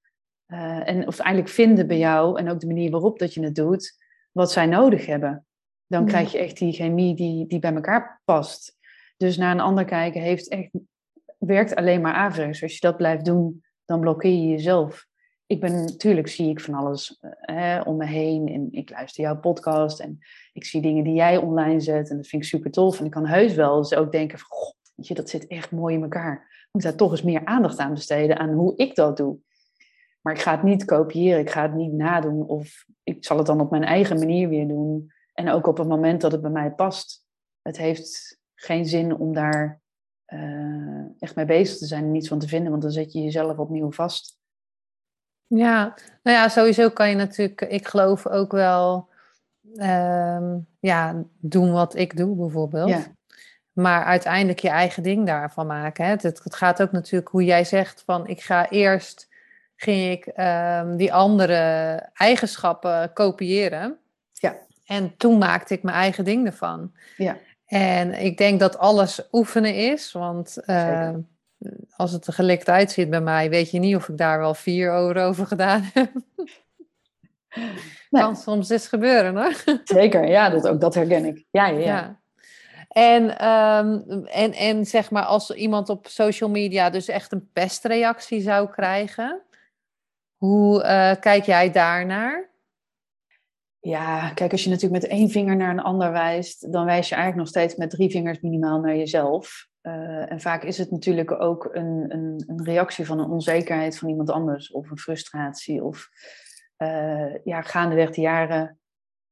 [SPEAKER 2] Uh, en, of eigenlijk vinden bij jou en ook de manier waarop dat je het doet, wat zij nodig hebben. Dan krijg je echt die chemie die, die bij elkaar past. Dus naar een ander kijken heeft echt, werkt alleen maar averechts. Als je dat blijft doen, dan blokkeer je jezelf ik ben natuurlijk zie ik van alles eh, hè, om me heen. En ik luister jouw podcast en ik zie dingen die jij online zet. En dat vind ik super tof. En ik kan heus wel eens ook denken van, je, dat zit echt mooi in elkaar. Ik moet daar toch eens meer aandacht aan besteden aan hoe ik dat doe. Maar ik ga het niet kopiëren, ik ga het niet nadoen. Of ik zal het dan op mijn eigen manier weer doen. En ook op het moment dat het bij mij past. Het heeft geen zin om daar uh, echt mee bezig te zijn en niets van te vinden. Want dan zet je jezelf opnieuw vast.
[SPEAKER 1] Ja, nou ja, sowieso kan je natuurlijk, ik geloof ook wel, ehm, ja, doen wat ik doe bijvoorbeeld. Ja. Maar uiteindelijk je eigen ding daarvan maken. Hè? Het, het, gaat ook natuurlijk hoe jij zegt van ik ga eerst, ging ik um, die andere eigenschappen kopiëren.
[SPEAKER 2] Ja.
[SPEAKER 1] En toen maakte ik mijn eigen ding ervan.
[SPEAKER 2] Ja.
[SPEAKER 1] En ik denk dat alles oefenen is, want uh, als het er gelikt uitziet bij mij, weet je niet of ik daar wel vier euro over gedaan heb. Nee. Kan soms eens gebeuren hoor.
[SPEAKER 2] Zeker, ja, dat, ook dat herken ik. Ja, ja. ja.
[SPEAKER 1] En, um, en, en zeg maar, als iemand op social media dus echt een pestreactie zou krijgen, hoe uh, kijk jij daarnaar?
[SPEAKER 2] Ja, kijk, als je natuurlijk met één vinger naar een ander wijst, dan wijs je eigenlijk nog steeds met drie vingers minimaal naar jezelf. Uh, en vaak is het natuurlijk ook een, een, een, reactie van een onzekerheid van iemand anders, of een frustratie. Of uh, ja, gaandeweg de jaren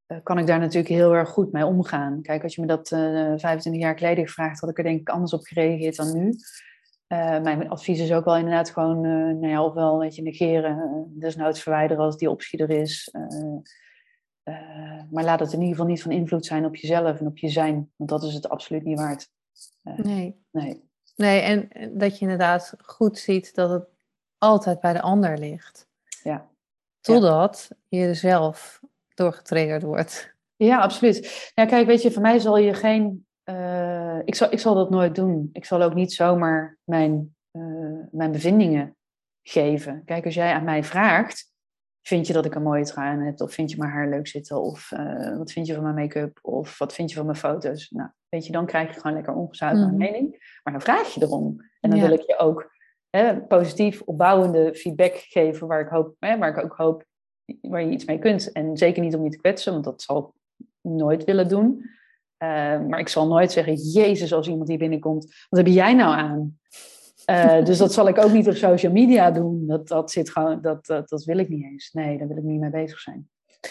[SPEAKER 2] uh, kan ik daar natuurlijk heel erg goed mee omgaan. Kijk, als je me dat 25 jaar geleden gevraagd had, ik er denk ik anders op gereageerd dan nu. mijn advies is ook wel inderdaad gewoon, nou ja, ofwel weet je, negeren, desnoods verwijderen als die optie er is. Uh, maar laat het in ieder geval niet van invloed zijn op jezelf en op je zijn, want dat is het absoluut niet waard.
[SPEAKER 1] Uh, nee. nee. Nee, en dat je inderdaad goed ziet dat het altijd bij de ander ligt.
[SPEAKER 2] Ja.
[SPEAKER 1] Totdat ja. je er zelf door getriggerd wordt.
[SPEAKER 2] Ja, absoluut. Ja, kijk, weet je, voor mij zal je geen. Uh, ik, zal, ik zal dat nooit doen. Ik zal ook niet zomaar mijn, mijn bevindingen geven. Kijk, als jij aan mij vraagt, vind je dat ik een mooie trui aan heb? Of vind je mijn haar leuk zitten? Of uh, wat vind je van mijn make-up? Of wat vind je van mijn foto's? Nou, weet je, dan krijg je gewoon lekker ongezouten mm. mening. Maar dan vraag je erom. En dan wil ik je ook hè, positief, opbouwende feedback geven waar ik, hoop, hè, waar ik ook hoop waar je iets mee kunt. En zeker niet om je te kwetsen, want dat zal ik nooit willen doen. Uh, maar ik zal nooit zeggen, Jezus, als iemand hier binnenkomt, wat heb jij nou aan? Uh, dus dat zal ik ook niet op social media doen. Dat, dat, zit gewoon, dat, dat, dat wil ik niet eens. Nee, daar wil ik niet mee bezig zijn.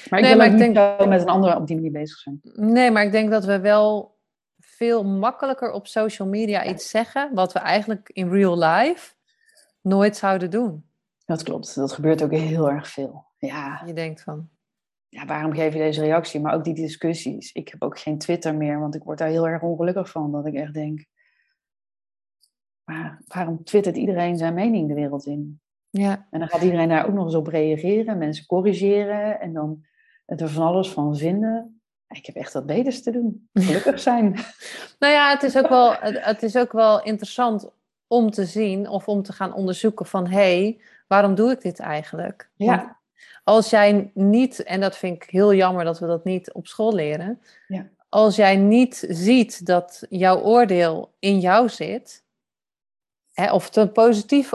[SPEAKER 2] Maar ik nee, wil maar ik niet denk... met een andere op die manier bezig zijn.
[SPEAKER 1] Nee, maar ik denk dat we wel veel makkelijker op social media iets zeggen... wat we eigenlijk in real life nooit zouden doen.
[SPEAKER 2] Dat klopt. Dat gebeurt ook heel erg veel. Ja.
[SPEAKER 1] Je denkt van...
[SPEAKER 2] Ja, waarom geef je deze reactie? Maar ook die discussies. Ik heb ook geen Twitter meer, want ik word daar heel erg ongelukkig van. Dat ik echt denk maar waarom twittert iedereen zijn mening de wereld in?
[SPEAKER 1] Ja.
[SPEAKER 2] En dan gaat iedereen daar ook nog eens op reageren, mensen corrigeren en dan er van alles van vinden. Ik heb echt wat beters te doen. Gelukkig zijn.
[SPEAKER 1] nou ja, het is, ook wel, het is ook wel interessant om te zien of om te gaan onderzoeken van hé, hey, waarom doe ik dit eigenlijk?
[SPEAKER 2] Ja.
[SPEAKER 1] als jij niet, en dat vind ik heel jammer dat we dat niet op school leren,
[SPEAKER 2] ja.
[SPEAKER 1] als jij niet ziet dat jouw oordeel in jou zit, Hè, of het een positief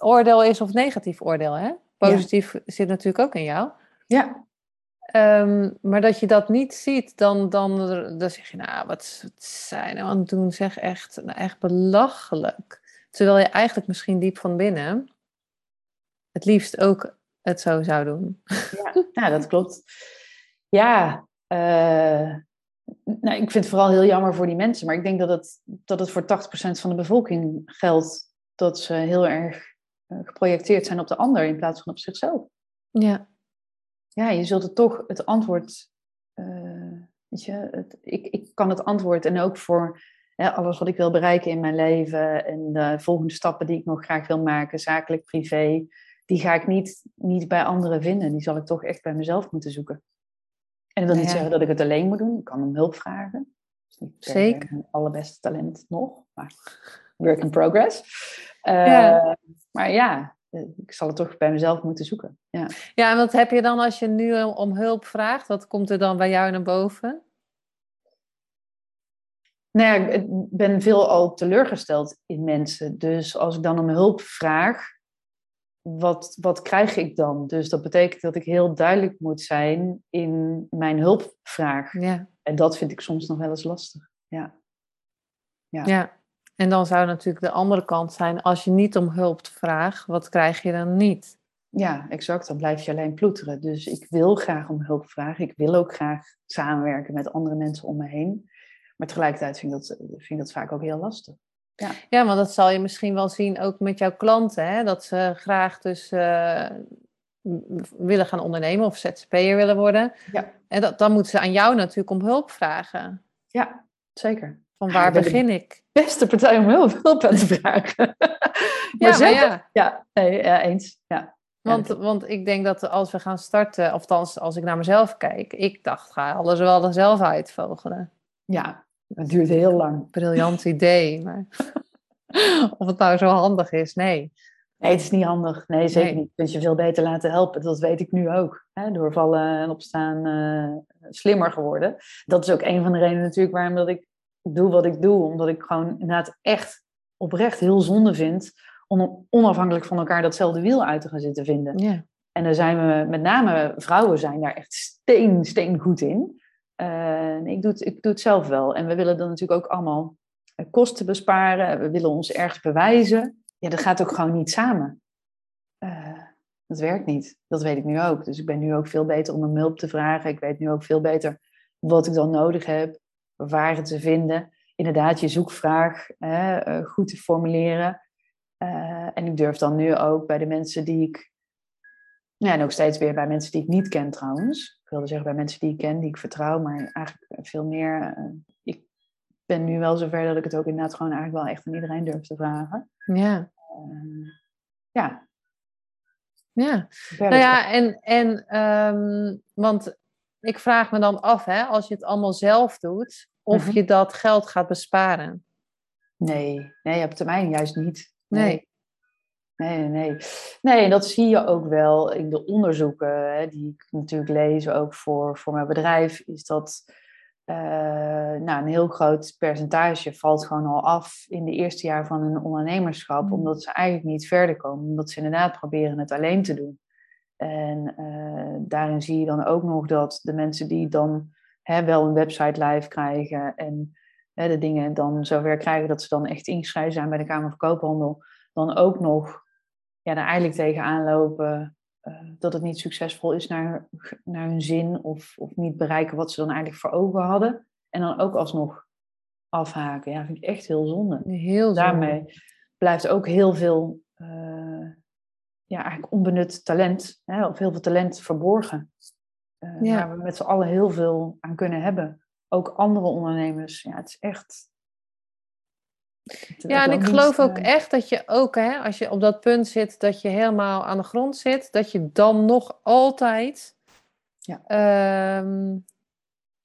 [SPEAKER 1] oordeel is of negatief oordeel. Hè? Positief zit natuurlijk ook in jou.
[SPEAKER 2] Ja.
[SPEAKER 1] Um, maar dat je dat niet ziet, dan, dan, dan zeg je, nou, wat, wat zijn nou aan het doen? Zeg echt, nou, echt belachelijk. Terwijl je eigenlijk misschien diep van binnen het liefst ook het zo zou doen.
[SPEAKER 2] Ja, ja dat klopt. Ja, uh, nou, ik vind het vooral heel jammer voor die mensen, maar ik denk dat het, dat het voor 80% van de bevolking geldt dat ze heel erg uh, geprojecteerd zijn op de ander in plaats van op zichzelf.
[SPEAKER 1] Ja.
[SPEAKER 2] Ja, je zult het toch het antwoord, uh, weet je, het, ik, ik kan het antwoord en ook voor alles wat ik wil bereiken in mijn leven en de volgende stappen die ik nog graag wil maken, zakelijk, privé, die ga ik niet, niet bij anderen vinden. Die zal ik toch echt bij mezelf moeten zoeken. En dat wil niet zeggen dat ik het alleen moet doen. Ik kan om hulp vragen.
[SPEAKER 1] niet Zeker.
[SPEAKER 2] Mijn allerbeste talent nog, maar work in progress. Uh, Maar ja, ik zal het toch bij mezelf moeten zoeken. Ja.
[SPEAKER 1] ja, en wat heb je dan als je nu om hulp vraagt? Wat komt er dan bij jou naar boven?
[SPEAKER 2] Nou ja, ik ben veel al teleurgesteld in mensen. Dus als ik dan om hulp vraag, wat, wat krijg ik dan? Dus dat betekent dat ik heel duidelijk moet zijn in mijn hulpvraag.
[SPEAKER 1] Ja.
[SPEAKER 2] En dat vind ik soms nog wel eens lastig. Ja.
[SPEAKER 1] Ja. ja. En dan zou natuurlijk de andere kant zijn, als je niet om hulp vraagt, wat krijg je dan niet?
[SPEAKER 2] Ja, exact. Dan blijf je alleen ploeteren. Dus ik wil graag om hulp vragen. Ik wil ook graag samenwerken met andere mensen om me heen. Maar tegelijkertijd vind ik dat, vind ik dat vaak ook heel lastig.
[SPEAKER 1] Ja. ja, maar dat zal je misschien wel zien ook met jouw klanten. Hè? Dat ze graag dus uh, willen gaan ondernemen of ZZP'er willen worden.
[SPEAKER 2] Ja.
[SPEAKER 1] En dat, dan moeten ze aan jou natuurlijk om hulp vragen.
[SPEAKER 2] Ja, zeker.
[SPEAKER 1] Van waar begin ik?
[SPEAKER 2] Beste partij om hulp, hulp aan te vragen.
[SPEAKER 1] ja, maar ja.
[SPEAKER 2] Ja, nee, ja, eens. Ja.
[SPEAKER 1] Want, want ik denk dat als we gaan starten, of als, als ik naar mezelf kijk, ik dacht, ga alles wel zelf uitvogelen.
[SPEAKER 2] Ja, Het duurt heel lang.
[SPEAKER 1] Briljant idee, maar of het nou zo handig is, nee.
[SPEAKER 2] Nee, het is niet handig. Nee, zeker niet. Je kunt je veel beter laten helpen. Dat weet ik nu ook. Hè? Door vallen en opstaan uh, slimmer geworden. Dat is ook een van de redenen natuurlijk waarom dat ik doe wat ik doe. Omdat ik gewoon inderdaad echt oprecht heel zonde vind om onafhankelijk van elkaar datzelfde wiel uit te gaan zitten vinden.
[SPEAKER 1] Ja.
[SPEAKER 2] En daar zijn we, met name vrouwen zijn daar echt steen, steen goed in. Uh, ik, doe het, ik doe het zelf wel. En we willen dan natuurlijk ook allemaal kosten besparen. We willen ons ergens bewijzen ja, dat gaat ook gewoon niet samen. Uh, dat werkt niet. Dat weet ik nu ook. Dus ik ben nu ook veel beter om een hulp te vragen. Ik weet nu ook veel beter wat ik dan nodig heb, waar het te vinden. Inderdaad, je zoekvraag hè, eh, goed te formuleren. En ik durf dan nu ook bij de mensen die ik. Ja, en ook steeds weer bij mensen die ik niet ken trouwens. Wilde zeggen bij mensen die ik ken, die ik vertrouw, maar eigenlijk veel meer. ik ben nu wel zover dat ik het ook inderdaad gewoon eigenlijk wel echt aan iedereen durf te vragen.
[SPEAKER 1] Ja.
[SPEAKER 2] Ehm, ja.
[SPEAKER 1] Ja, nou ja, en, en um, want ik vraag me dan af, hè, als je het allemaal zelf doet, of mhm. je dat geld gaat besparen.
[SPEAKER 2] Nee, nee, op termijn juist niet. Nee. Nee, nee, nee. Nee, dat zie je ook wel in de onderzoeken hè, die ik natuurlijk lees, ook voor, voor mijn bedrijf, is dat uh, nou, een heel groot percentage valt gewoon al af in de eerste jaar van hun ondernemerschap, mm. omdat ze eigenlijk niet verder komen, omdat ze inderdaad proberen het alleen te doen. En uh, daarin zie je dan ook nog dat de mensen die dan hè, wel een website live krijgen en hè, de dingen dan zover krijgen dat ze dan echt ingeschreven zijn bij de Kamer van Koophandel, dan ook nog ja, er eigenlijk tegenaan lopen uh, dat het niet succesvol is naar, naar hun zin of, of niet bereiken wat ze dan eigenlijk voor ogen hadden. En dan ook alsnog afhaken. Ja, vind ik echt heel zonde.
[SPEAKER 1] Heel zonde.
[SPEAKER 2] Daarmee blijft ook heel veel uh, ja, eigenlijk onbenut talent, hè, of heel veel talent verborgen. Uh, ja. Waar we met z'n allen heel veel aan kunnen hebben. Ook andere ondernemers. Ja, het is echt
[SPEAKER 1] ja, en ik geloof ook eh, echt dat je ook, hè, als je op dat punt zit dat je helemaal aan de grond zit, dat je dan nog altijd
[SPEAKER 2] ja.
[SPEAKER 1] Um,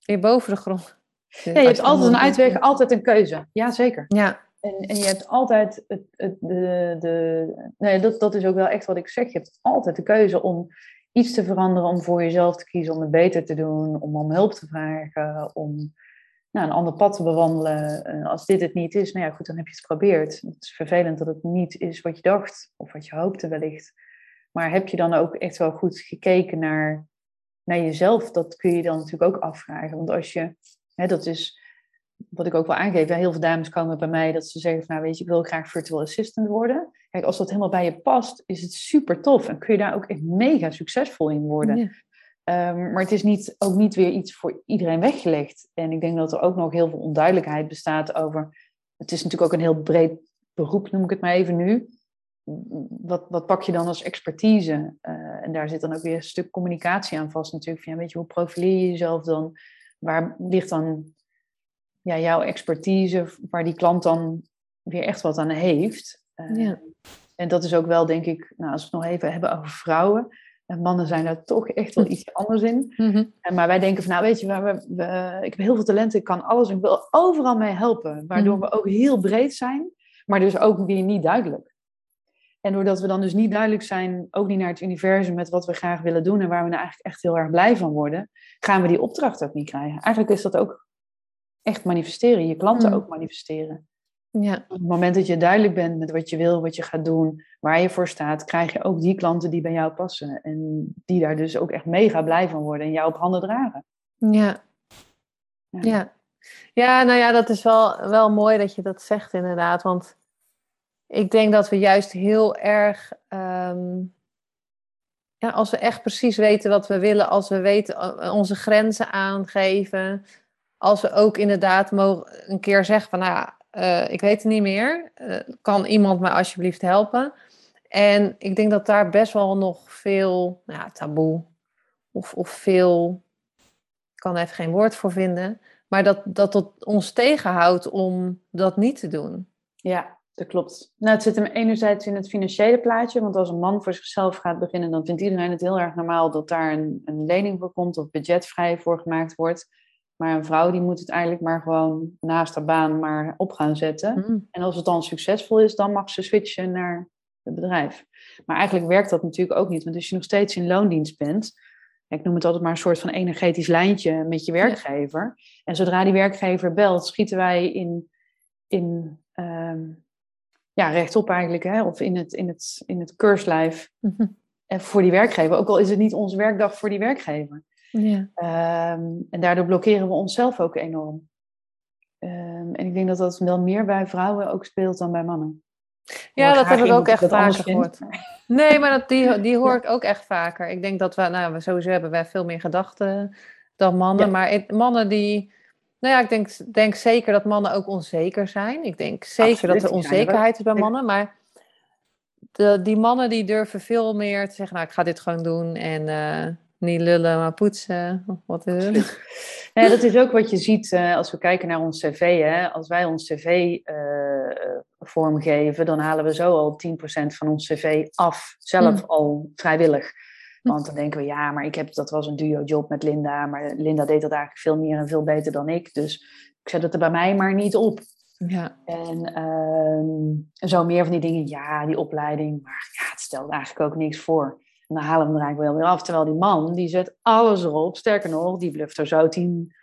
[SPEAKER 1] weer boven de grond.
[SPEAKER 2] Ja, je hebt altijd een uitweg, altijd een keuze. Ja, zeker.
[SPEAKER 1] Ja.
[SPEAKER 2] En, en je hebt altijd het, het, de, de. Nee, dat, dat is ook wel echt wat ik zeg. Je hebt altijd de keuze om iets te veranderen, om voor jezelf te kiezen, om het beter te doen, om om hulp te vragen, om nou, een ander pad te bewandelen. Eh, als dit het niet is, nou ja, goed, dan heb je het geprobeerd. Het is vervelend dat het niet is wat je dacht of wat je hoopte wellicht. Maar heb je dan ook echt wel goed gekeken naar, naar jezelf? Dat kun je dan natuurlijk ook afvragen. Want als je, hè, dat is wat ik ook wel aangeef, heel veel dames komen bij mij dat ze zeggen van, nou weet je, ik wil graag virtual assistant worden. Kijk, als dat helemaal bij je past, is het super tof en kun je daar ook echt mega succesvol in worden. Ehm, maar het is niet, ook niet weer iets voor iedereen weggelegd. En ik denk dat er ook nog heel veel onduidelijkheid bestaat over. Het is natuurlijk ook een heel breed beroep, noem ik het maar even nu. Wat, wat pak je dan als expertise? Uh, en daar zit dan ook weer een stuk communicatie aan vast, natuurlijk. Van, ja, weet je, hoe profileer je jezelf dan? Waar ligt dan ja, jouw expertise, waar die klant dan weer echt wat aan heeft?
[SPEAKER 1] Uh, ja.
[SPEAKER 2] En dat is ook wel, denk ik, nou, als we het nog even hebben over vrouwen en mannen zijn daar toch echt wel iets anders in.
[SPEAKER 1] Mm
[SPEAKER 2] Maar wij denken van, nou weet je, we, we, ik heb heel veel talenten, ik kan alles, ik wil overal mee helpen. Waardoor mhm. we ook heel breed zijn, maar dus ook weer niet duidelijk. En doordat we dan dus niet duidelijk zijn, ook niet naar het universum met wat we graag willen doen en waar we nou eigenlijk echt heel erg blij van worden, gaan we die opdracht ook niet krijgen. Eigenlijk is dat ook echt manifesteren, je klanten mhm. ook manifesteren.
[SPEAKER 1] Ja.
[SPEAKER 2] Op het moment dat je duidelijk bent met wat je wil, wat je gaat doen, waar je voor staat, krijg je ook die klanten die bij jou passen. En die daar dus ook echt mega blij van worden en jou op handen dragen.
[SPEAKER 1] Ja. Ja, ja. ja nou ja, dat is wel, wel mooi dat je dat zegt inderdaad. Want ik denk dat we juist heel erg, ehm, ja, als we echt precies weten wat we willen, als we weten eh, onze grenzen aangeven, als we ook inderdaad mogen een keer zeggen van, nou ja, uh, ik weet het niet meer. Uh, kan iemand mij alsjeblieft helpen? En ik denk dat daar best wel nog veel nou ja, taboe of, of veel, ik kan even geen woord voor vinden, maar dat, dat ons tegenhoudt om dat niet te doen.
[SPEAKER 2] Ja, dat klopt. Nou, het zit hem enerzijds in het financiële plaatje, want als een man voor zichzelf gaat beginnen, dan vindt iedereen het heel erg normaal dat daar een, een lening voor komt of budgetvrij voor gemaakt wordt. Maar een vrouw die moet het eigenlijk maar gewoon naast haar baan maar op gaan zetten.
[SPEAKER 1] Mm.
[SPEAKER 2] En als het dan succesvol is, dan mag ze switchen naar het bedrijf. Maar eigenlijk werkt dat natuurlijk ook niet. Want als je nog steeds in loondienst bent, ik noem het altijd maar een soort van energetisch lijntje met je werkgever. En zodra die werkgever belt, schieten wij in, in ehm, ja, rechtop eigenlijk, hè? of in het, in het, in het keurslijf
[SPEAKER 1] Mhm.
[SPEAKER 2] eh, voor die werkgever. Ook al is het niet onze werkdag voor die werkgever.
[SPEAKER 1] Ja.
[SPEAKER 2] Ehm, en daardoor blokkeren we onszelf ook enorm. Ehm, en ik denk dat dat wel meer bij vrouwen ook speelt dan bij mannen.
[SPEAKER 1] Ja, dat heb ik ook echt vaker
[SPEAKER 2] vindt,
[SPEAKER 1] gehoord. Nee, maar dat, die, die hoor ik ook echt vaker. Ik denk dat we, nou, sowieso hebben wij veel meer gedachten dan mannen.
[SPEAKER 2] Ja.
[SPEAKER 1] Maar mannen die, nou ja, ik denk, denk zeker dat mannen ook onzeker zijn. Ik denk zeker
[SPEAKER 2] Absoluut,
[SPEAKER 1] dat er
[SPEAKER 2] er
[SPEAKER 1] onzekerheid is bij mannen. Maar de, die mannen die durven veel meer te zeggen, nou, ik ga dit gewoon doen. En eh, niet lullen, maar poetsen. Of wat is het?
[SPEAKER 2] Ja, dat is ook wat je ziet eh, als we kijken naar ons cv. Hè? Als wij ons cv eh, vormgeven, dan halen we zo al 10% van ons cv af. Zelf
[SPEAKER 1] Hmm.
[SPEAKER 2] al vrijwillig. Want dan denken we, ja, maar ik heb, dat was een duo-job met Linda. Maar Linda deed dat eigenlijk veel meer en veel beter dan ik. Dus ik zet het er bij mij maar niet op.
[SPEAKER 1] Ja,
[SPEAKER 2] En ehm, zo meer van die dingen, ja, die opleiding. Maar ja, het stelt eigenlijk ook niks voor. En dan halen we hem er eigenlijk wel weer af. Terwijl die man, die zet alles erop. Sterker nog, die bluft er zo 10,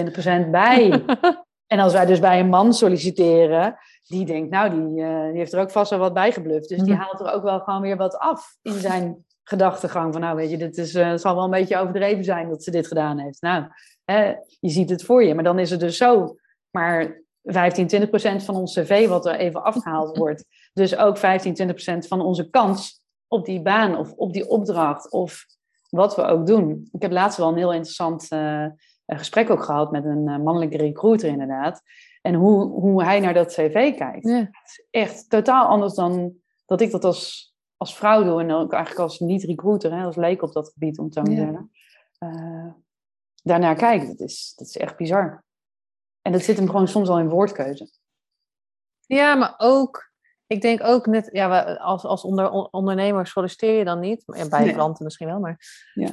[SPEAKER 2] 20% bij. en als wij dus bij een man solliciteren, die denkt, nou, die, eh, die heeft er ook vast wel wat bij gebluft. Dus die
[SPEAKER 1] Mhm.
[SPEAKER 2] haalt er ook wel gewoon weer wat af in zijn gedachtegang. Van nou, weet je, dit is, eh, het zal wel een beetje overdreven zijn dat ze dit gedaan heeft. Nou, hè, je ziet het voor je. Maar dan is het dus zo. Maar 15, 20 procent van ons cv wat er even afgehaald wordt. Dus ook 15, 20 procent van onze kans op die baan of op die opdracht of wat we ook doen. Ik heb laatst wel een heel interessant eh, gesprek ook gehad met een eh, mannelijke recruiter inderdaad. En hoe, hoe hij naar dat cv kijkt.
[SPEAKER 1] ja.
[SPEAKER 2] Is echt totaal anders dan dat ik dat als, als vrouw doe. En ook eigenlijk als niet-recruiter, als leek op dat gebied om het zo te
[SPEAKER 1] Ja.
[SPEAKER 2] zeggen. Eh, daarnaar kijkt. Dat is, dat is echt bizar. En dat zit hem gewoon soms al in woordkeuze.
[SPEAKER 1] Ja, maar ook, ik denk ook net, ja, als, als onder, on- ondernemer solliciteer je dan niet, en bij
[SPEAKER 2] Nee.
[SPEAKER 1] klanten misschien wel, maar
[SPEAKER 2] Ja.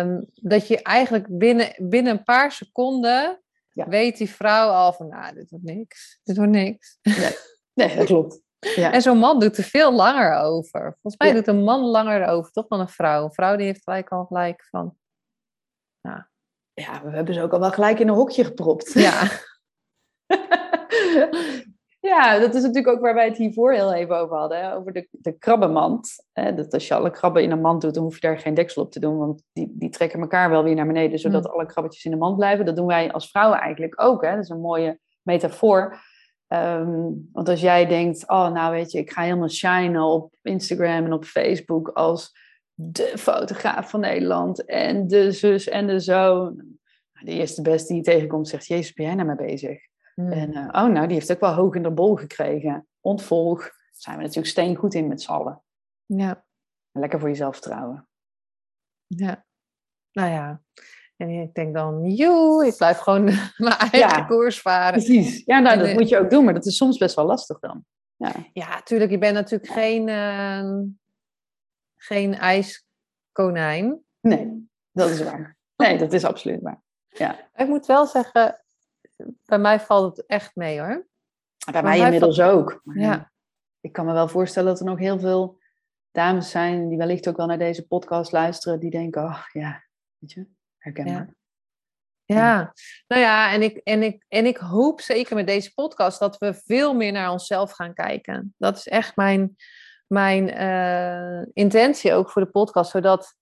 [SPEAKER 1] ehm, dat je eigenlijk binnen, binnen een paar seconden
[SPEAKER 2] Ja.
[SPEAKER 1] weet die vrouw al van, nou, dit wordt niks, dit wordt niks.
[SPEAKER 2] Nee, dat klopt. Ja.
[SPEAKER 1] En zo'n man doet er veel langer over. Volgens mij doet een man langer over, toch dan een vrouw. Een vrouw die heeft gelijk al gelijk van,
[SPEAKER 2] ja, we hebben ze ook al wel gelijk in een hokje gepropt.
[SPEAKER 1] ja,
[SPEAKER 2] ja, dat is natuurlijk ook waar wij het hiervoor heel even over hadden. Hè? Over de, de krabbenmand. Hè? Dat als je alle krabben in een mand doet, dan hoef je daar geen deksel op te doen. Want die, die trekken elkaar wel weer naar beneden, zodat
[SPEAKER 1] Mm.
[SPEAKER 2] alle krabbetjes in de mand blijven. Dat doen wij als vrouwen eigenlijk ook. Hè? Dat is een mooie metafoor. Ehm, want als jij denkt, oh nou weet je, ik ga helemaal shinen op Instagram en op Facebook als de fotograaf van Nederland en de zus en de zo. De eerste beste die je tegenkomt zegt, jezus, ben jij nou mee bezig?
[SPEAKER 1] Hmm.
[SPEAKER 2] En eh, oh, nou, die heeft ook wel hoog in de bol gekregen. Ontvolg. Daar zijn we natuurlijk steengoed in met z'n allen.
[SPEAKER 1] ja,
[SPEAKER 2] Lekker voor jezelf vertrouwen.
[SPEAKER 1] ja. Nou ja, en ik denk dan, joe, ik blijf gewoon mijn eigen
[SPEAKER 2] Ja.
[SPEAKER 1] koers varen.
[SPEAKER 2] Precies. Ja, nou,
[SPEAKER 1] En,
[SPEAKER 2] dat moet je ook doen, maar dat is soms best wel lastig dan. Ja,
[SPEAKER 1] Ja, tuurlijk. Je bent natuurlijk geen, ehm, geen ijskonijn.
[SPEAKER 2] nee, dat is waar. Nee, dat is absoluut waar.
[SPEAKER 1] Ik moet wel zeggen, bij mij valt het echt mee hoor.
[SPEAKER 2] Bij mij inmiddels ook.
[SPEAKER 1] Ja.
[SPEAKER 2] Ik kan me wel voorstellen dat er nog heel veel dames zijn die wellicht ook wel naar deze podcast luisteren, die denken, oh ja, weet je, herkenbaar.
[SPEAKER 1] Ja, nou ja, en ik, en, ik, en ik hoop zeker met deze podcast dat we veel meer naar onszelf gaan kijken. Dat is echt mijn, mijn eh, intentie ook voor de podcast, zodat,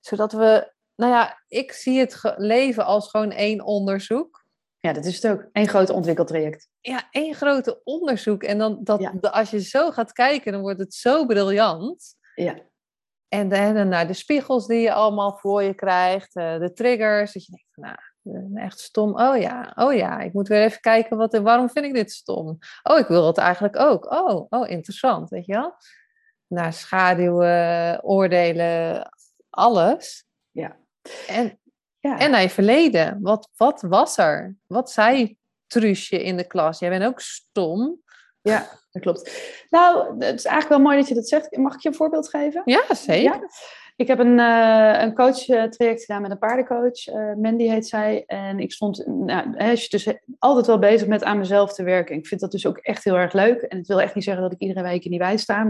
[SPEAKER 1] zodat we, nou ja, ik zie het leven als gewoon één onderzoek.
[SPEAKER 2] Ja, dat is het ook. Eén groot ontwikkeltraject.
[SPEAKER 1] Ja, één grote onderzoek. En dan, dat,
[SPEAKER 2] Ja.
[SPEAKER 1] als je zo gaat kijken, dan wordt het zo briljant.
[SPEAKER 2] Ja.
[SPEAKER 1] En dan naar de spiegels die je allemaal voor je krijgt, eh, de triggers, dat je denkt nou, echt stom. Oh ja, oh ja, ik moet weer even kijken, wat, waarom vind ik dit stom? Oh, ik wil het eigenlijk ook. Oh, oh, interessant, weet je wel? Naar schaduwen, oordelen, alles.
[SPEAKER 2] Ja.
[SPEAKER 1] En,
[SPEAKER 2] ja.
[SPEAKER 1] en naar je verleden. Wat, wat was er? Wat zei Truusje in de klas? Jij bent ook stom.
[SPEAKER 2] Ja, dat klopt. Nou, het is eigenlijk wel mooi dat je dat zegt. Mag ik je een voorbeeld geven?
[SPEAKER 1] Ja, zeker.
[SPEAKER 2] Ja. Ik heb een, uh, een coach-traject gedaan met een paardencoach. Uh, Mandy heet zij. En ik stond, nou, je dus altijd wel bezig met aan mezelf te werken. Ik vind dat dus ook echt heel erg leuk. En het wil echt niet zeggen dat ik iedere week in die wei sta. Maar